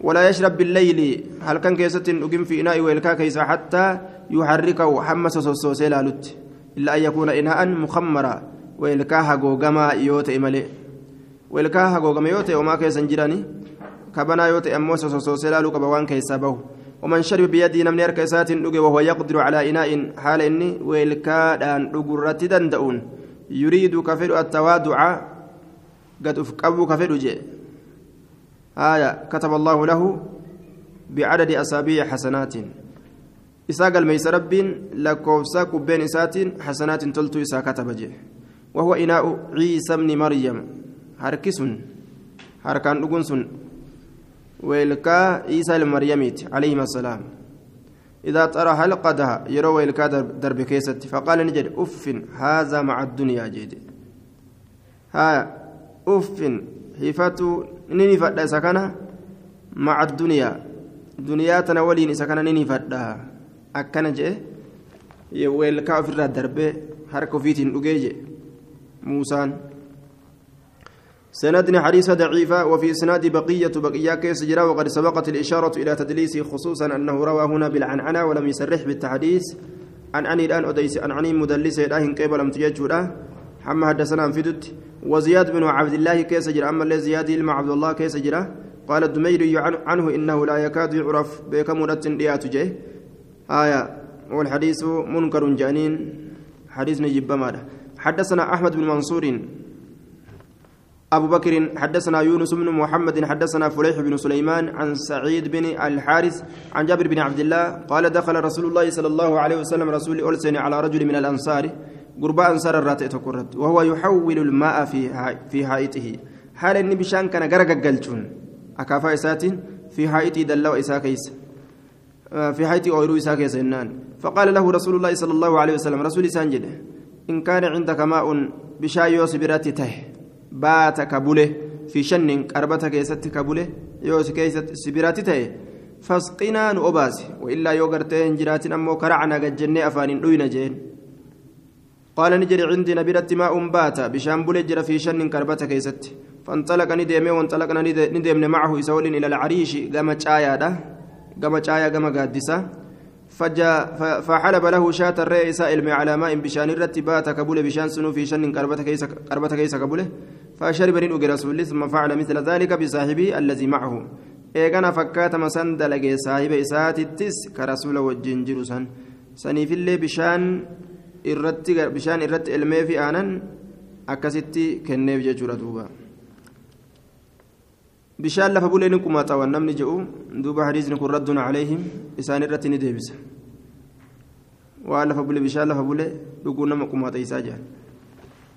ولا يشرب بالليل هل كان كيسة نقم في إناء ويلكا كيسة حتى يحركه حمس سوسوسي لالت إلا أن يكون إناء مخمرا ويلكا هقوقما يوتي ملئ ويلكا هقوقما يوتي وما كيسا جراني كبنا يوتي أمو سوسوسي لالو كبوان كيسا به ومن شرب بيده نمني أركيسات وهو يقدر على إناء حال إني ويلكا دان أقرت دندؤون. يريد كفر التوادع. قد أفقبوا كفر جي آية كتب الله له بعدد أسابيع حسنات. إساق الميس رب لكوفسا كبين إسات حسنات تلتو إسا كتب جه. وهو إناء عيسى بن مريم. هركس هركان أقنس ويلكا عيسى المريميت عليه السلام إذا ترى حلقتها يرى ويلكا درب كيست فقال نجد أف هذا مع الدنيا جيد ها أف hifatu ni nifadha isa kana maca addunyaa duniyaa tana waliin isa kana ni nifadha akkana jee weelkaa ofirraa darbee harka سندني حديث ضعيفة وفي إسناد بقية بقية كيس جرا وقد سبقت الإشارة إلى تدليسه خصوصا أنه روى هنا بالعنعنة ولم يسرح بالتحديث. عن أني الآن أديس عن عني مدلس إله كيف لم تجد حما حدثنا في دت وزياد بن عبد الله كيس جرى أما اللي زياد إلما عبد الله كيس جرى قال الدميري عنه إنه لا يكاد يعرف بكمرة ديات جه آية والحديث منكر جانين حديث نجيب بماذا؟ حدثنا أحمد بن منصور أبو بكر حدثنا يونس بن محمد حدثنا فليح بن سليمان عن سعيد بن الحارث عن جابر بن عبد الله قال دخل رسول الله صلى الله عليه وسلم رسول ألسن على رجل من الأنصار قرباء أنصار الراتئ تكرت وهو يحول الماء في في حائطه حال إني بشان كان غرق قلتون أكافأ إسات في حائطي دلوا إساكيس في حائطي أويرو إساكيس إنان. فقال له رسول الله صلى الله عليه وسلم رسول سانجد إن كان عندك ماء بشاي يوسبرات ته بات كبوله في شن قربتك يست كبوله يوس كيست سبرات ته فاسقنا نؤباس وإلا يوغرتين جرات أمو كرعنا قد جنة أفان دوين جين قال نجري عندي نبيرت ماء بات بشام بلجر في شن كربتك كيست فانطلق نديمه وانطلقنا نديمنا معه يسول إلى العريش قام شايا ده قام شايا قام قادسة فجاء فحلب له شاة الرئيس علمي على ماء بشان الرتبات كبول بشان سنو في شن كربتك كيس كربتك كيس كبوله فشرب ندوق رسول ثم فعل مثل ذلك بصاحبه الذي معه dalagee saahiba isaatittis ka rasuula wajjin jiru san saniifillee bishaan irratti bishaan irratti elmee fi aanan akkasitti kenneef jechuudha duuba bishaan lafa bulee ni qumaxawan namni jedhu duuba hadiisni kun raddun caleehim isaan irratti ni deebisa waan lafa bulee bishaan lafa bulee dhuguu nama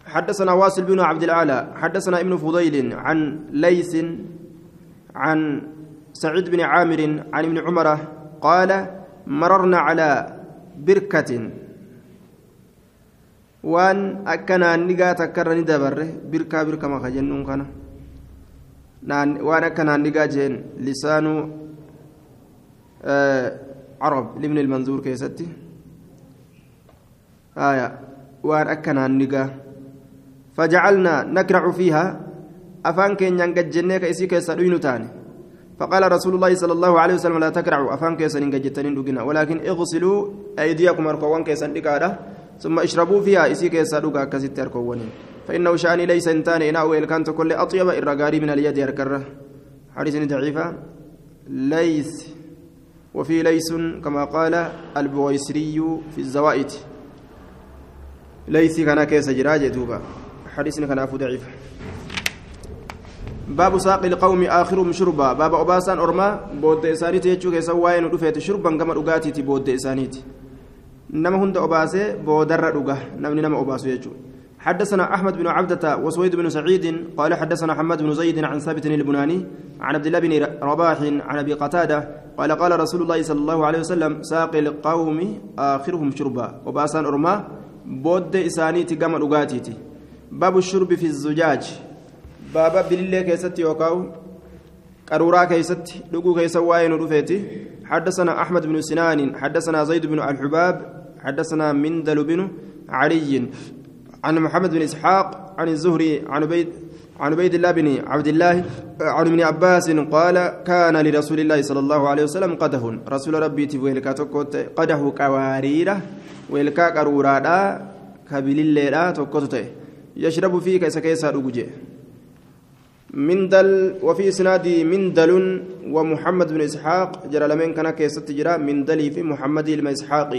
حدثنا واصل بن عبد الأعلى حدثنا ابن فضيل عن ليث عن سعيد بن عامر عن ابن عمر قال مررنا على بركة وان أكنا نجا تكرر ندبر بركة بركة ما خجنون كان وان أكنا نجا جين لسان عرب لابن المنظور كيستي آية وان أكنا نجا فجعلنا نكرع فيها. أفان كين ينجد جنة كيسي كيسا تاني. فقال رسول الله صلى الله عليه وسلم لا تكرعوا أفان كيسن جتنين دقنا ولكن اغسلوا أيديكم أركوان كيسن دقارة ثم اشربوا فيها إسي كيسا دقا كسيت فإنه شأني ليس انتان إناء وإلكان كل أطيب الرقاري من اليد أركره حديث ضعيفة. ليس. وفي ليس كما قال البويسري في الزوائد. ليس كان كيس جراج دوبا. حديث كان أفو ضعيف. باب ساق القوم آخرهم شربا. باب أباسان أرما بود إسانيتي يجو كيسا واين ودفيت شربا كما رقاتي بود إسانيتي. نما هند أباسي بودر رقا. نمني نما أباسو يجو حدثنا أحمد بن عبدة وسويد بن سعيد قال حدثنا حماد بن زيد عن ثابت البناني عن عبد الله بن رباح عن أبي قتادة قال قال رسول الله صلى الله عليه وسلم ساق القوم آخرهم شربا. وبأسان بود إسانيتي كما رقاتي باب الشرب في الزجاج بابا بالله كيست يوكاو قرورا كيست لقو كيس واين رفيتي حدثنا أحمد بن سنان حدثنا زيد بن الحباب حدثنا مندل بن علي عن محمد بن إسحاق عن الزهري عن عبيد عن عبيد الله بن عبد الله عن ابن عباس قال كان لرسول الله صلى الله عليه وسلم قده. رسول ربي تفويلكا تكوت قده كواريرة ويلكا قرورا كبل الليلة تكوت يشرب فيه كيس كيسا مندل وفي إسنادي مندل ومحمد بن إسحاق جرى لمن كان كيست جرى مندلي في محمد بن إسحاق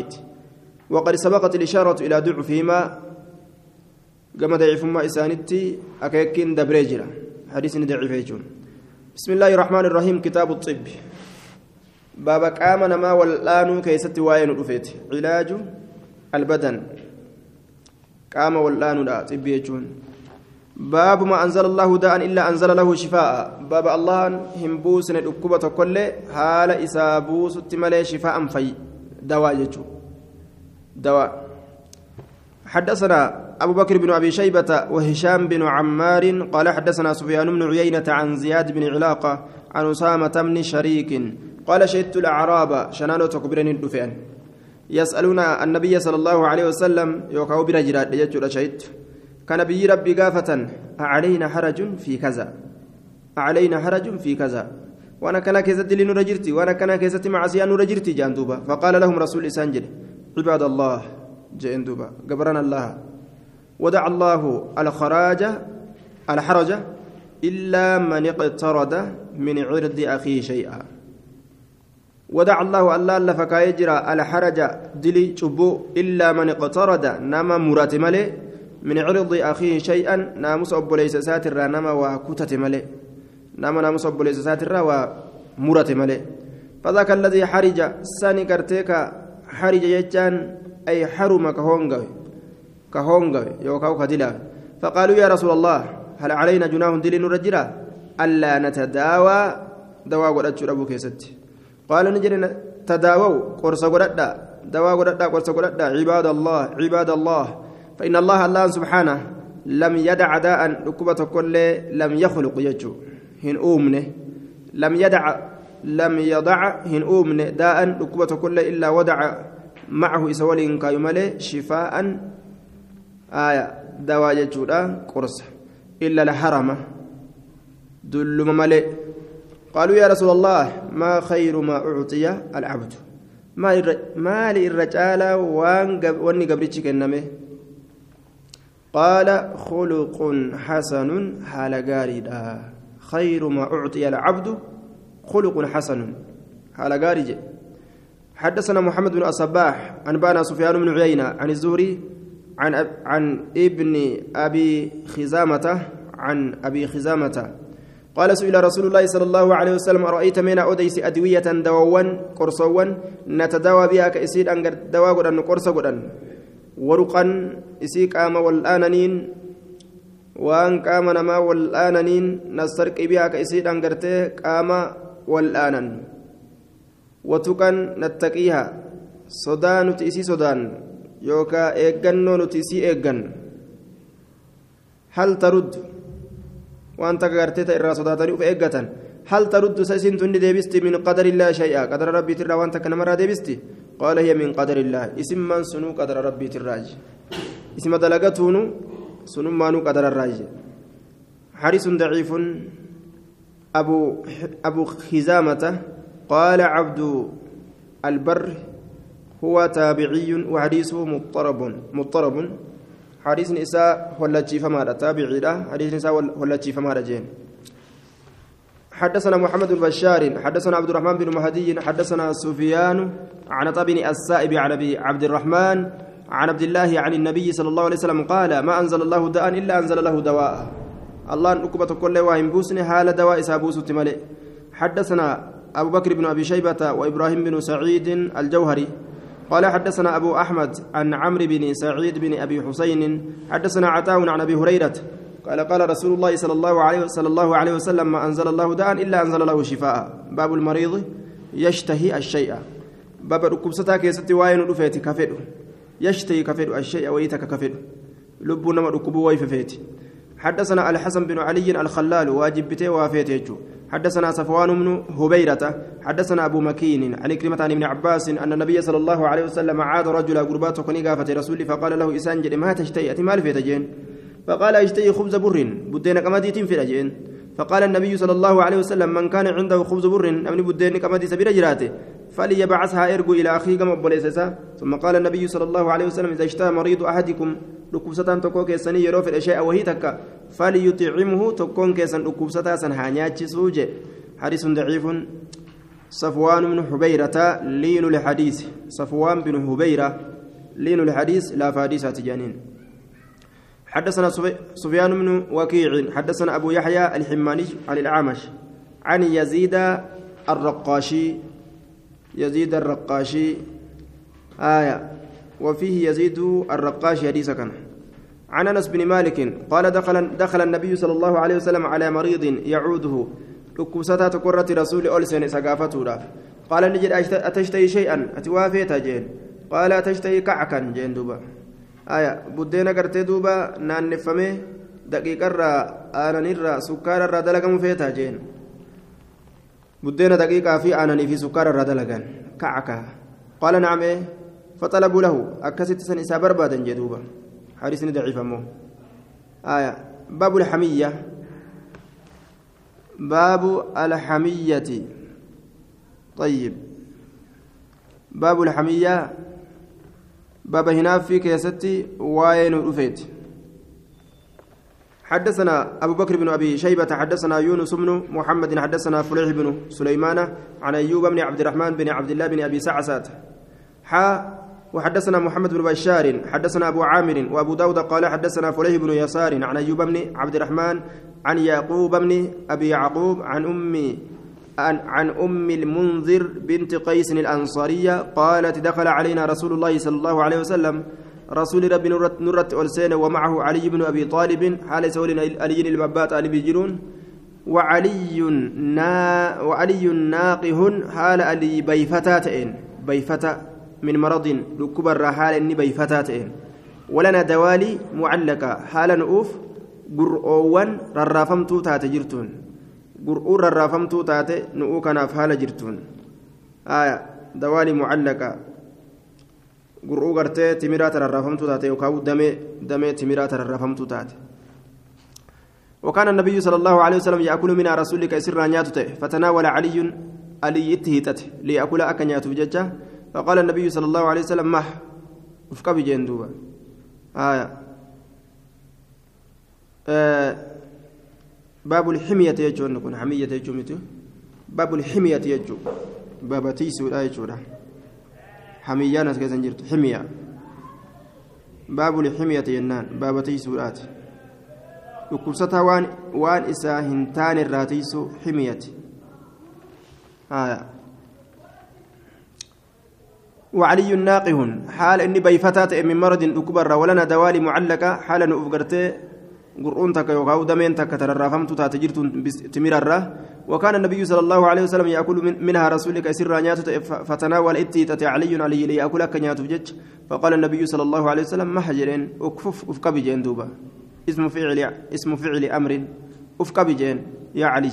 وقد سبقت الإشارة إلى ضعفهما. كما ضعفهما إسانتي أكيكين دبريجرا حديث ضعيف بسم الله الرحمن الرحيم كتاب الطب باب قام نما والآن كيست واين رفيت علاج البدن قام والآن لا طب يجون باب ما أنزل الله داء إلا أنزل له شفاء باب الله هم بوسن الأكبة كل حال إسابوس التمالي شفاء في دواء يجو دواء حدثنا أبو بكر بن أبي شيبة وهشام بن عمار قال حدثنا سفيان بن عيينة عن زياد بن علاقة عن أسامة بن شريك قال شهدت الأعراب شنانو تكبرني الدفين يسألون النبي صلى الله عليه وسلم يوكاو برجرات يجو شهدت كان بي ربي قافة أعلينا حرج في كذا. أعلينا حرج في كذا. وأنا كان كيزت لي نرجرتي وأنا كان كيزت معصية نرجرتي جاندوبا فقال لهم رسول إسانجل عباد الله جاندوبا قبرنا الله. ودع الله الخراج الحرج إلا من اقترد من عرض أخيه شيئا. ودع الله الله لفكا يجرى الحرج دلي شبو إلا من اقترد نما مرات ملي من عرض أخيه شيئا ناموس أبو ليس ساتر نما وكتت ملئ نما ناموس أبو ليس ساتر ومرت ملئ فذاك الذي حرج ساني كرتيك حرج يجان أي حرم كهونغ كهونغ يوكاو كدلا فقالوا يا رسول الله هل علينا جناه دليل نرجرا ألا نتداوى. دواء قد أبو كيست. قال نجري تداووا. قرص قد دواء قد قرص قد عباد الله عباد الله. فإن الله الله سبحانه لم يدع داء. ركبة كل لم يخلق يجو. هن أومنه. لم يدع لم يضع هن أومنه. داء ركبة كل إلا ودع معه إسوال كايمله شفاء آية دواء يجودا قرص. إلا الحرمة دل مملئ قالوا يا رسول الله ما خير ما أعطي العبد؟ ما للرجال وان قبرتش كنمه قال خلق حسن حال غاريدا خير ما أعطي العبد خلق حسن حال غارج حدثنا محمد بن الصباح عن بانا سفيان بن عيينة عن الزهري عن عن ابن أبي خزامة عن أبي خزامة. قال سئل رسول الله صلى الله عليه وسلم أرأيت من أوديس أدوية دواوان قرصوان نتداوى بها كإسيد أن دواء قرن قرص قرن ورقا isii qaama wal'aananiin waan qaama namaa wal'aananiin nasarqi bihaa ka isii dhangartee qaama wal'aanan watuqan nattaqiiha. Sodaa nuti isii sodaan yookaa eeggannoo nuti isii eeggan. Hal taruddu waan takka gartee ta irraa sodaatanii uf eeggatan. هل ترد سيسنت ديبستي من قدر الله شيئا قدر ربي ترى وانت كنمرة ديبستي قال هي من قدر الله اسم من سنو قدر ربي تراج اسم دلقتون سنو مانو قدر الراج حارس ضعيف أبو أبو خزامة قال عبد البر هو تابعي وحديثه مضطرب مضطرب. حديث نساء ولا تشيف ماذا تابعي له. حديث نساء ولا تشيف ماذا جين. حدثنا محمد بن بشار حدثنا عبد الرحمن بن مهدي حدثنا سفيان عن طبن السائب عن أبي عبد الرحمن عن عبد الله عن النبي صلى الله عليه وسلم قال ما أنزل الله داء إلا أنزل له دواء. الله نكبة كل واهم بوسني حال دواء سابوس تملي. حدثنا أبو بكر بن أبي شيبة وإبراهيم بن سعيد الجوهري. قال حدثنا أبو أحمد عن عمرو بن سعيد بن أبي حسين. حدثنا عطاء عن أبي هريرة. قال قال رسول الله صلى الله عليه صلى الله عليه وسلم ما أنزل الله داء إلا أنزل له شفاء. باب المريض يشتهي الشيء. باب dhukkubsataa keessatti waan dhufeeti kan fedhu يشتهي كفدو الشيء ويتك كفدو لب نما ركبو ويففيتي. حدثنا الحسن بن علي الخلال واجب بته وافيته حدثنا صفوان بن هبيرة حدثنا أبو مكين عن كلمة عن ابن عباس أن النبي صلى الله عليه وسلم عاد رجل قربات كني قافة رسول فقال له إسانجل ما تشتهي؟ في تجين فقال أشتهي خبز بر بدين كمديت في الأجين فقال النبي صلى الله عليه وسلم من كان عنده خبز بر أمن بدين كمدي سبيل جراته. فليبعثها إرجو إلى أخيه كما بوليسسا ثم قال النبي صلى الله عليه وسلم إذا اشتهى مريض أحدكم لكوسة تكون كيسني يرو في الأشياء وهي تكا فليطعمه تكون كيسن لكوسة سنهانيات سوجة حديث ضعيف. صفوان بن حبيرة لين الحديث صفوان بن حبيرة لين الحديث لا فاديس تجانين. حدثنا سفيان بن وكيع حدثنا أبو يحيى الحماني عن الأعمش عن يزيد الرقاشي يزيد الرقاشي آية وفيه يزيد الرقاشي حديث كان عن أنس بن مالك قال دخل دخل النبي صلى الله عليه وسلم على مريض يعوده. ركوستا تقرة رسول أولسن سقافته قال نجد أتشتهي شيئا؟ أتوافيت جين. قال أتشتهي كعكا جين aya buddeena gartee duuba naanneffamee daqiiqarraa aananirraa sukkaararraa dalagamu feetaa jeen buddeena daqiiqaa fi aananii fi sukkaararraa dalagan kacaka qaala nacmee faxalabuu lahu akkasitti san isaa barbaadan jee duuba ضعيف أمه آية باب الحمية باب الحمية طيب باب الحمية باب في كيستي واين رفيت حدثنا أبو بكر بن أبي شيبة حدثنا يونس بن محمد حدثنا فليح بن سليمان عن أيوب بن عبد الرحمن بن عبد الله بن أبي سعسات. حا وحدثنا محمد بن بشار حدثنا أبو عامر وأبو داود قال حدثنا فليح بن يسار عن أيوب بن عبد الرحمن عن يعقوب بن أبي يعقوب عن أمي عن, أم المنذر بنت قيس الأنصارية قالت دخل علينا رسول الله صلى الله عليه وسلم. رسول ربي نرت, نرت ألسين ومعه علي بن أبي طالب. حال سول علي المبات علي بجنون وعلي نا وعلي ناقه حال علي بيفتاتين بيفتا من مرض لكبر حال إني بيفتاتين ولنا دوالي معلقة. حال نؤوف قرؤوان ررافمتو تاتجرتون. Gur'uun rarraafamtuu taate nu'uu kanaaf haala jirtuun dawaali mucallaqa gur'uu gartee timiraa tararraafamtuu taate yookaan damee damee timiraa tararraafamtuu taate وكان النبي صلى الله عليه وسلم يأكل من رسولك سرا نياتته فتناول علي علي اتهيتته ليأكل أكنياته بججة فقال النبي صلى الله عليه وسلم مح بجندوبا آية آه باب الحمية يجون نكون حمية يجون متى؟ باب الحمية يجون. باب تيسو لا يجون. حمية ناس كذا جرت حمية. باب الحمية ينان. باب تيسو رات dhukkubsataa waan waan isaa hin taane irraa tiisu وعلي ناقه. حال إني بيفتات من مرض أكبر ولنا دوالي معلقة. حال نؤفقرته قرؤون تك يوكاو دمين تك تررافمت تاتجرت تمررة وكان النبي صلى الله عليه وسلم يأكل منها رسولك سر نيات فتناول إتي تتي علي علي ليأكل كنيات بجج فقال النبي صلى الله عليه وسلم ما حجرين أكفف أفك بجين دوبا اسم فعل اسم فعل أمر أفك بجين يا علي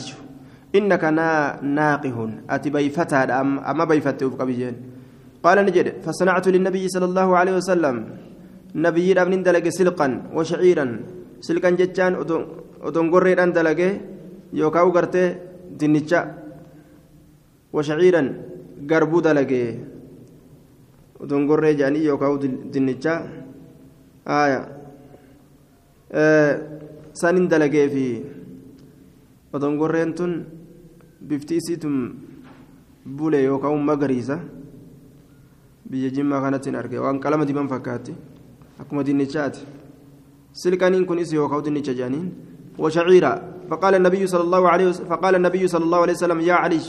إنك نا ناقه أتي بيفتها أم أما بيفت أفك بجين قال نجد فصنعت للنبي صلى الله عليه وسلم نبي أبن دلق سلقا وشعيرا silkan jechaan odongorreedhaan dalagee yookaan ugartee dinnicha washaciiran garbuu dalagee odongorree jedhanii yookaan dinnicha sanin dalagee fi odongorreen tun bifti isiitun bule yookaan magariisa biyya jimmaa kanatti hin arge waan qalama diban fakkaatti akkuma dinnichaati. Silkaniin kunis yookaan dinnicha jedhaniin وشعيرا فقال النبي صلى الله عليه وسلم فقال النبي صلى الله عليه وسلم يا علي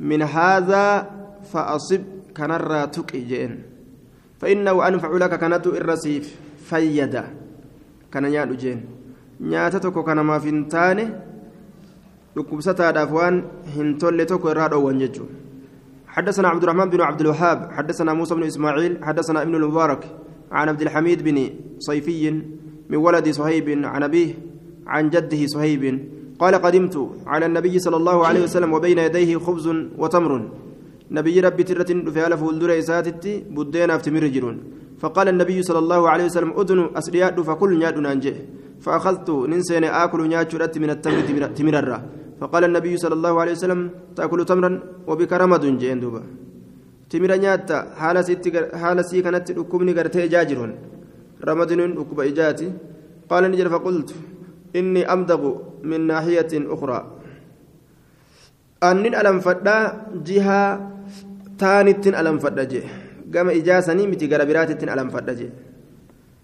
من هذا فأصب كنرى تقي فإنه أنفع لك كانت الرسيف فيدا كان kana maaf hin taane dhukkubsataadhaaf waan hin tolle tokko irraa dhoowwan jechuudha حدثنا عبد الرحمن بن عبد الوهاب حدثنا موسى بن اسماعيل حدثنا ابن المبارك عن عبد الحميد بن صيفي من ولد صهيب عن أبيه عن جده صهيب. قال قدمت على النبي صلى الله عليه وسلم وبين يديه خبز وتمر. نبي ربي ترة في ألف ولدر إساتتي بدينا في تمر جرون فقال النبي صلى الله عليه وسلم أدن أسرياد فكل نياد نانجي. فأخذت ننسين آكل نياد من التمر تمرر فقال النبي صلى الله عليه وسلم تأكل تمرا وبك رمد جين تمر نياد حال سي كانت ركبني قرتي جاجرون رمد ركب إجاتي قال نجر فقلت إني أمدغ من ناحية أخرى أنن ألم فدا جهة تانت ألم فدا جه قام إجاسني متي قربرات ألم فدا جه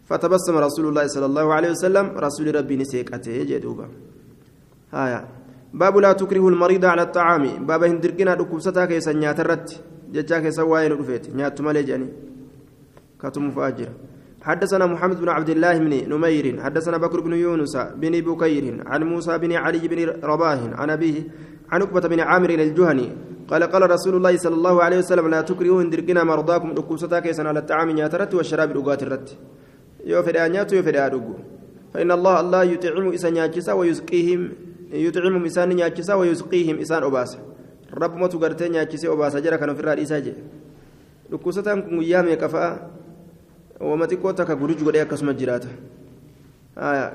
فتبسم رسول الله صلى الله عليه وسلم رسول rabbii ni seeqate jechuudha هايا باب لا تكره المريض على الطعام باب hin dirqinaa dhukkubsataa keessan nyaata irratti jecha keessa waan dhufeeti nyaata مالي جاني كاتم فاجر حدثنا محمد بن عبد الله بن نمير حدثنا بكر بن يونس بن بكير عن موسى بن علي بن رباح عن أبيه عن عقبة بن عامر الجهني قال قال رسول الله صلى الله عليه وسلم لا تكرهوا hin dirqinaa مرضاكم dhukkubsataa keessan على الطعام nyaata irratti والشراب dhugaatii irratti. yoo fedhe haa dhugu فإن الله الله يطعم إسان نياتشسا ويسقيهم يطعمهم إسان نياتشسا ويسقيهم إسان أباسا rabbumatu gartee nyaachisee obaasa jira kan ofirraa dhiisaa jee. Dhukkusataan kun guyyaa meeqa fa'a wama xiqqoo takka guruj godhee akkasuma jiraata.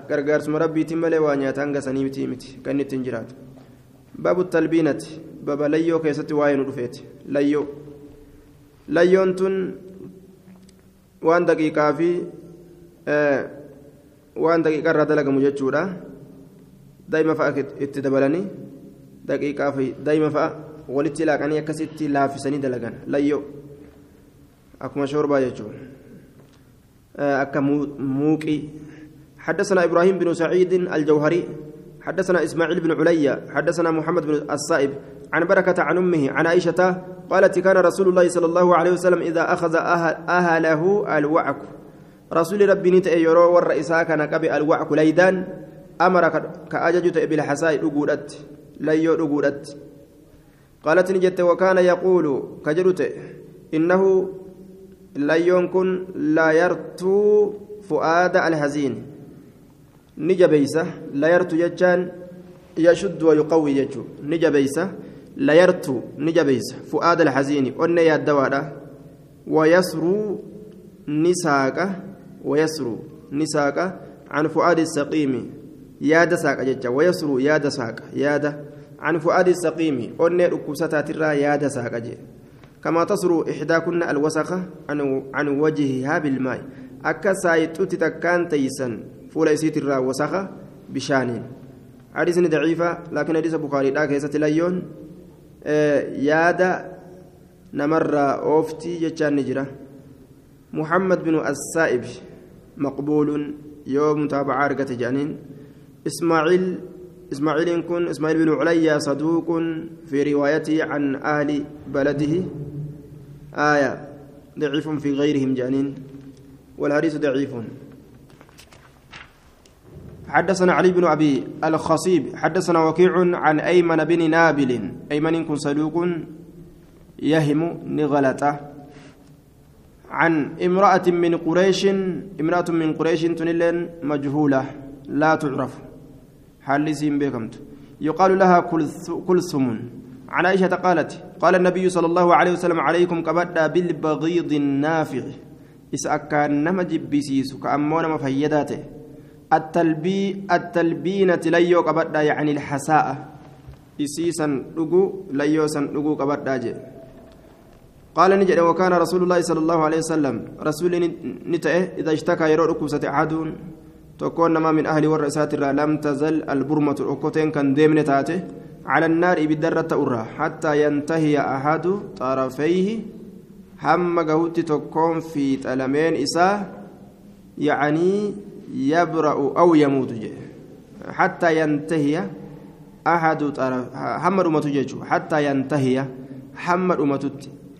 Gargaarsuma rabbiitiin malee waa nyaata hanga sanii miti miti kan ittiin jiraatu. Baabu talbiinati baba layyoo keessatti waa nu dhufeeti. Layyoo. Layyoon tun waan daqiiqaa fi waan daqiiqaa irraa dalagamu jechuudha. Daa'ima fa'a itti dabalanii. Daqiiqaa fi daa'ima fa'a walitti laaqanii akkasitti laaffisanii dalagan. Layyoo akkuma shoorbaa jechuudha akka muuqii حدثنا إبراهيم بن سعيد الجوهري حدثنا إسماعيل بن عليا حدثنا محمد بن الصائب عن بركة عن أمه عن عائشة قالت كان رسول الله صلى الله عليه وسلم إذا أخذ أهل أهله الوعك رسول ربي نتأ يرو إساء كان قبي الوعك ليدان أمر كأججت بالحساء رقودت ليو رقودت قالت نجت وكان يقول كجرت إنه ليون كن لا يرتو فؤاد الهزين. نجبيسة لا يرتو يجان يشد ويقوي يجو نجبيسة لا يرتو نجبيسة فؤاد الحزين أن يا الدوارة ويسرو نساقه ويسر نساك عن فؤاد السقيم. ياد ساق ججا ويسر ياد ساق ياد عن فؤاد السقيم أن ركوستا ترى ياد ساق جي. كما تصر إحداكن الوسخة عن عن وجهها بالماء. أكا سايتوتي تكان تيسن فولا يسيت الرا وسخة بشانين. حديث ضعيفة لكن حديث البخاري لا كيسة ليون. آه ياد نمر أوفتي جتشان نجرة. محمد بن السائب مقبول يوم متابعة أرقة جانين. إسماعيل إسماعيل كن إسماعيل بن عليا صدوق في روايته عن أهل بلده. آية ضعيف في غيرهم جانين والحديث ضعيف. حدثنا علي بن أبي الخصيب حدثنا وكيع عن أيمن بن نابل. أيمن كن صدوق يهم نغلته عن امرأة من قريش امرأة من قريش تنلين مجهولة لا تعرف. حال سين بكمت يقال لها كلثم عن عائشة قالت قال النبي صلى الله عليه وسلم عليكم كبدا بالبغيض النافع. إذا كان نما جبسيس كأمون مفيداته التلبي التلبينة ليو كبدا يعني الحساء. إسيسا لقو ليوسا لقو كبدا جي. قال نجد وكان رسول الله صلى الله عليه وسلم رسول نتأه إذا اشتكى يرى ركوسة أحد تكون ما من أهل والرئسات لم تزل البرمة الأكوتين كان ديمن تاته على النار بدرة أرى حتى ينتهي أحد طرفيه هم قهوت تكون في تلمين إساه يعني يبرأ أو يموت حتى ينتهي أحد طرف أمته حتى ينتهي أمته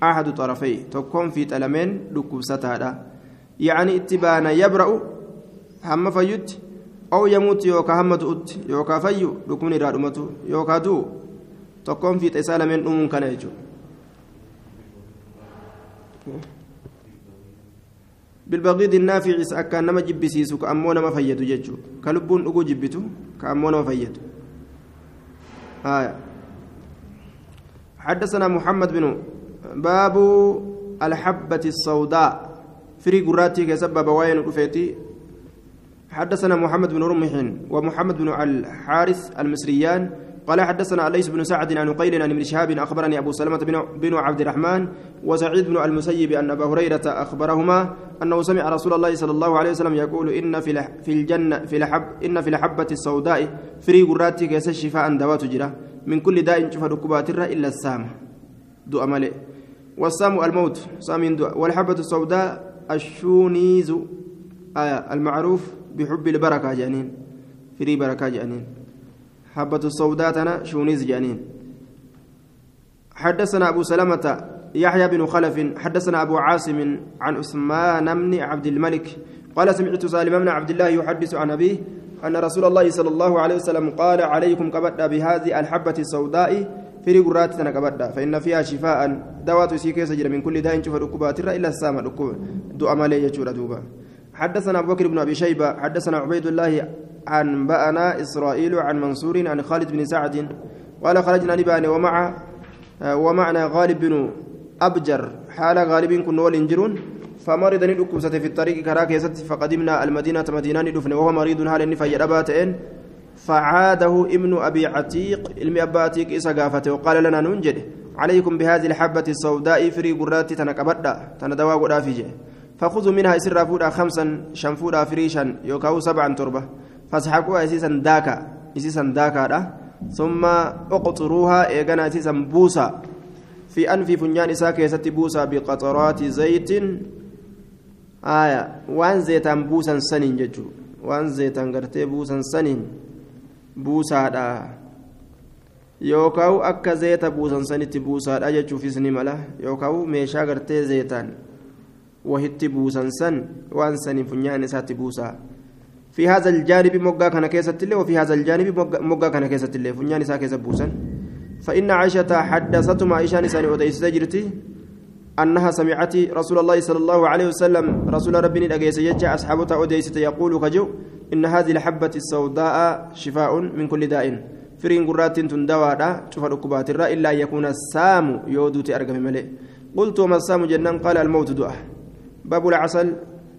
أحد طرفي تكون في تلمين لكبستها يعني اتبان يبرأ هم فيت أو يموت يوكا همت أت يوكا فيو لكمن راد أمته يوكا دو تكون في تسالمين أمون كان يجو بالبغيض النافع أكان نما جبسيسو كأمو نما فيدو ججو كلبون أقو جبتو كأمو نما فيدو آية حدثنا محمد بن باب الحبة السوداء فري قراتي كسبب وين رفيتي حدثنا محمد بن رمح ومحمد بن الحارث المصريان قال حدثنا ليس بن سعد عن قيل عن ابن شهاب أخبرني أبو سلمة بن عبد الرحمن وسعيد بن المسيب أن أبا هريرة أخبرهما أنه سمع رسول الله صلى الله عليه وسلم يقول إن في في الجنه في الحب إن في الحبه السوداء فري قراتي كيس الشفاء دوات جرا من كل داء شفى ركبات إلا السام دو امله والسام الموت. سام والحبة السوداء الشونيز آية المعروف بحب البركة جانين فري بركة جانين. حبة السوداء تنا شونيز جانين. حدثنا أبو سلمة يحيى بن خلف حدثنا أبو عاصم عن عثمان بن عبد الملك قال سمعت سالم بن عبد الله يحدث عن أبيه أن رسول الله صلى الله عليه وسلم قال عليكم كبدا بهذه الحبة السوداء في رقرات كبدا فإن فيها شفاء دوات سيكي سجر من كل داء شوف ركوبات إلا السامة دعاء مالي دوبا. حدثنا أبو بكر بن أبي شيبة حدثنا عبيد الله عن بأنا إسرائيل عن منصور عن خالد بن سعد قال خرجنا نبان ومع ومعنا غالب بن أبجر حال غالب كن ولنجرون فمرض ندكوسة في الطريق كراك يست فقدمنا المدينة مدينة ندفن وهو مريض حال النفاي رباتين فعاده ابن أبي عتيق علم أباتيك إسا قافته وقال لنا ننجد عليكم بهذه الحبة السوداء فري قرات تنكبدا تندوا قرافجه فخذوا منها إسر فودا خمسا شنفودا فريشا يوكاو سبعا تربة. فاسحقوا اسيسا داكا اسيسا داكا ثم اقطروها ايغانا اسيسا بوسا. في أنف فنيان إسا كيست بوسا بقطرات زيت. آية وان زيتان بوسا سنين ججو. وان زيتان غرتي بوسا سنين. بوسا دا. yookaan akka zeeta buusan sanitti buusaadha jechuufis ni mala yookaan meeshaa gartee zeetaan wahitti buusan san waan saniin funyaan isaatti buusaa في هذا الجانب مقا كان كيسة الله وفي هذا الجانب مقا كان كيسة الله فنيان سا كيسة بوسن. فإن عائشة حدثتهم عائشة نسان وديس تجرتي أنها سمعت رسول الله صلى الله عليه وسلم رسول ربي الأجيس يجع أصحابها وديس يقول كجو إن هذه الحبة السوداء شفاء من كل داء. فرين قرات تندوى شوف الركبات إلا يكون السام يودوت أرقم ملئ. قلت وما السام جنان؟ قال الموت دعاء باب العسل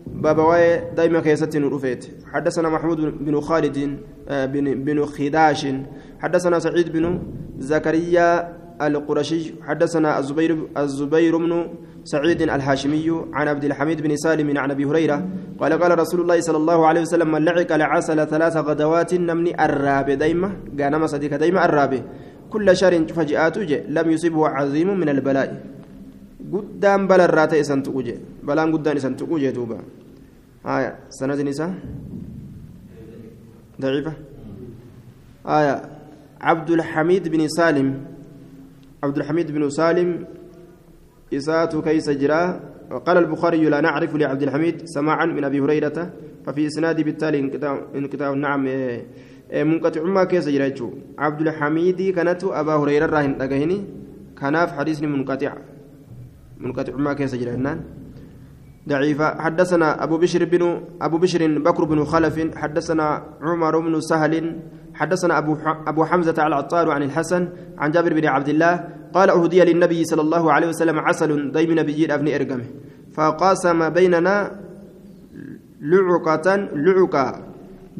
باب واي دايما كيست نرفيت حدثنا محمود بن خالد آه، بن بن خداش. حدثنا سعيد بن زكريا القرشي. حدثنا الزبير الزبير بن سعيد الهاشمي عن عبد الحميد بن سالم عن أبي هريرة قال قال رسول الله صلى الله عليه وسلم من لعق لعسل ثلاث غدوات نمني الراب دايما قال صديق دايما الراب كل شر فجاءت لم يصبه عظيم من البلاء. Guddaan balarraa ta'e san tuqu jee. Balaan guddaan isan tuqu jee duuba. Haya sanadin isaa? عبد الحميد بن سالم عبد الحميد بن سالم إساءة كيس جرا وقال البخاري لا نعرف لعبد الحميد سماعا من أبي هريرة ففي إسناد بالتالي انقطاع نعم منقطع ما كيس جرا عبد الحميد كانت أبا هريرة راهن كناف حديث منقطع منقطع ما كيس جرينان ضعيفة. حدثنا أبو بشر بن أبو بشر بكر بن خلف. حدثنا عمر بن سهل. حدثنا أبو أبو حمزة على العطار عن الحسن عن جابر بن عبد الله قال أهدي للنبي صلى الله عليه وسلم عسل ديم نبي أبن إرقمه. فقاسم بيننا لعقة لعقة.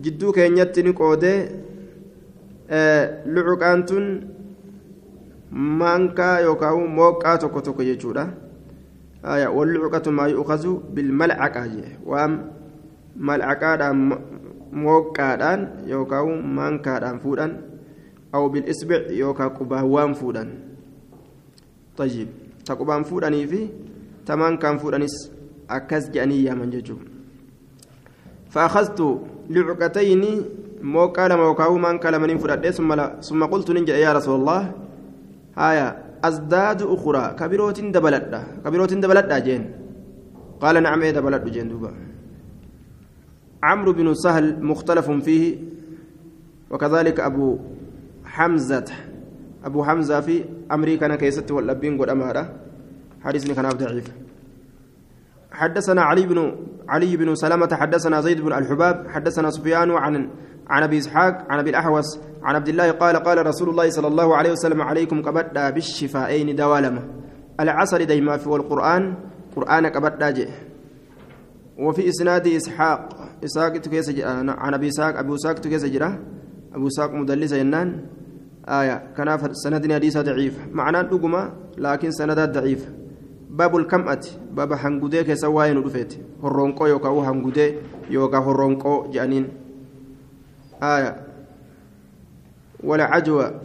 جدو كينيت نقودة آه لعقة مانكا يوكاو موكا توكو توكو يجودا آية واللعقة ما يؤخذ بالملعقة. وام ملعقة موقعان يوكاو مانكا فودان أو بالإصبع يوكا قباوان فودان. طيب تقبان فوداني في تمان كان فودانيس أكز جاني يا من ججو. فأخذت لعقتين مو قال موكاو من كلمني فرد ثم قلت ننجا يا رسول الله. هايا أزداد أخرى. كبيروت دبلت كبيروت دبلت جين. قال نعم إيه دبلت جين دوبا. عمرو بن سهل مختلف فيه. وكذلك أبو حمزة. أبو حمزة في أمريكا كيست والأبين قد أمارة. حديثني كان ضعيف. حدثنا علي بن علي بن سلمة حدثنا زيد بن الحباب حدثنا سفيان عن عن أبي إسحاق عن أبي الأحوص عن عبد الله قال قال رسول الله صلى الله عليه وسلم عليكم كبدأ بالشفاءين دوالما العسل ديما في القران قرآن كبدأ جي وفي إسناد إسحاق إسحاق تكيس عن أبي إسحاق أبو إسحاق تكيس جرا أبو إسحاق مدلس ينان آية كان سند حديث ضعيف معناه دغما لكن سندات ضعيف باب الكمأة باب هنغودي كيسا واين دفيت هرونقو يوكا هنغودي يوكا هرونقو جانين. آية. ولا عجوة.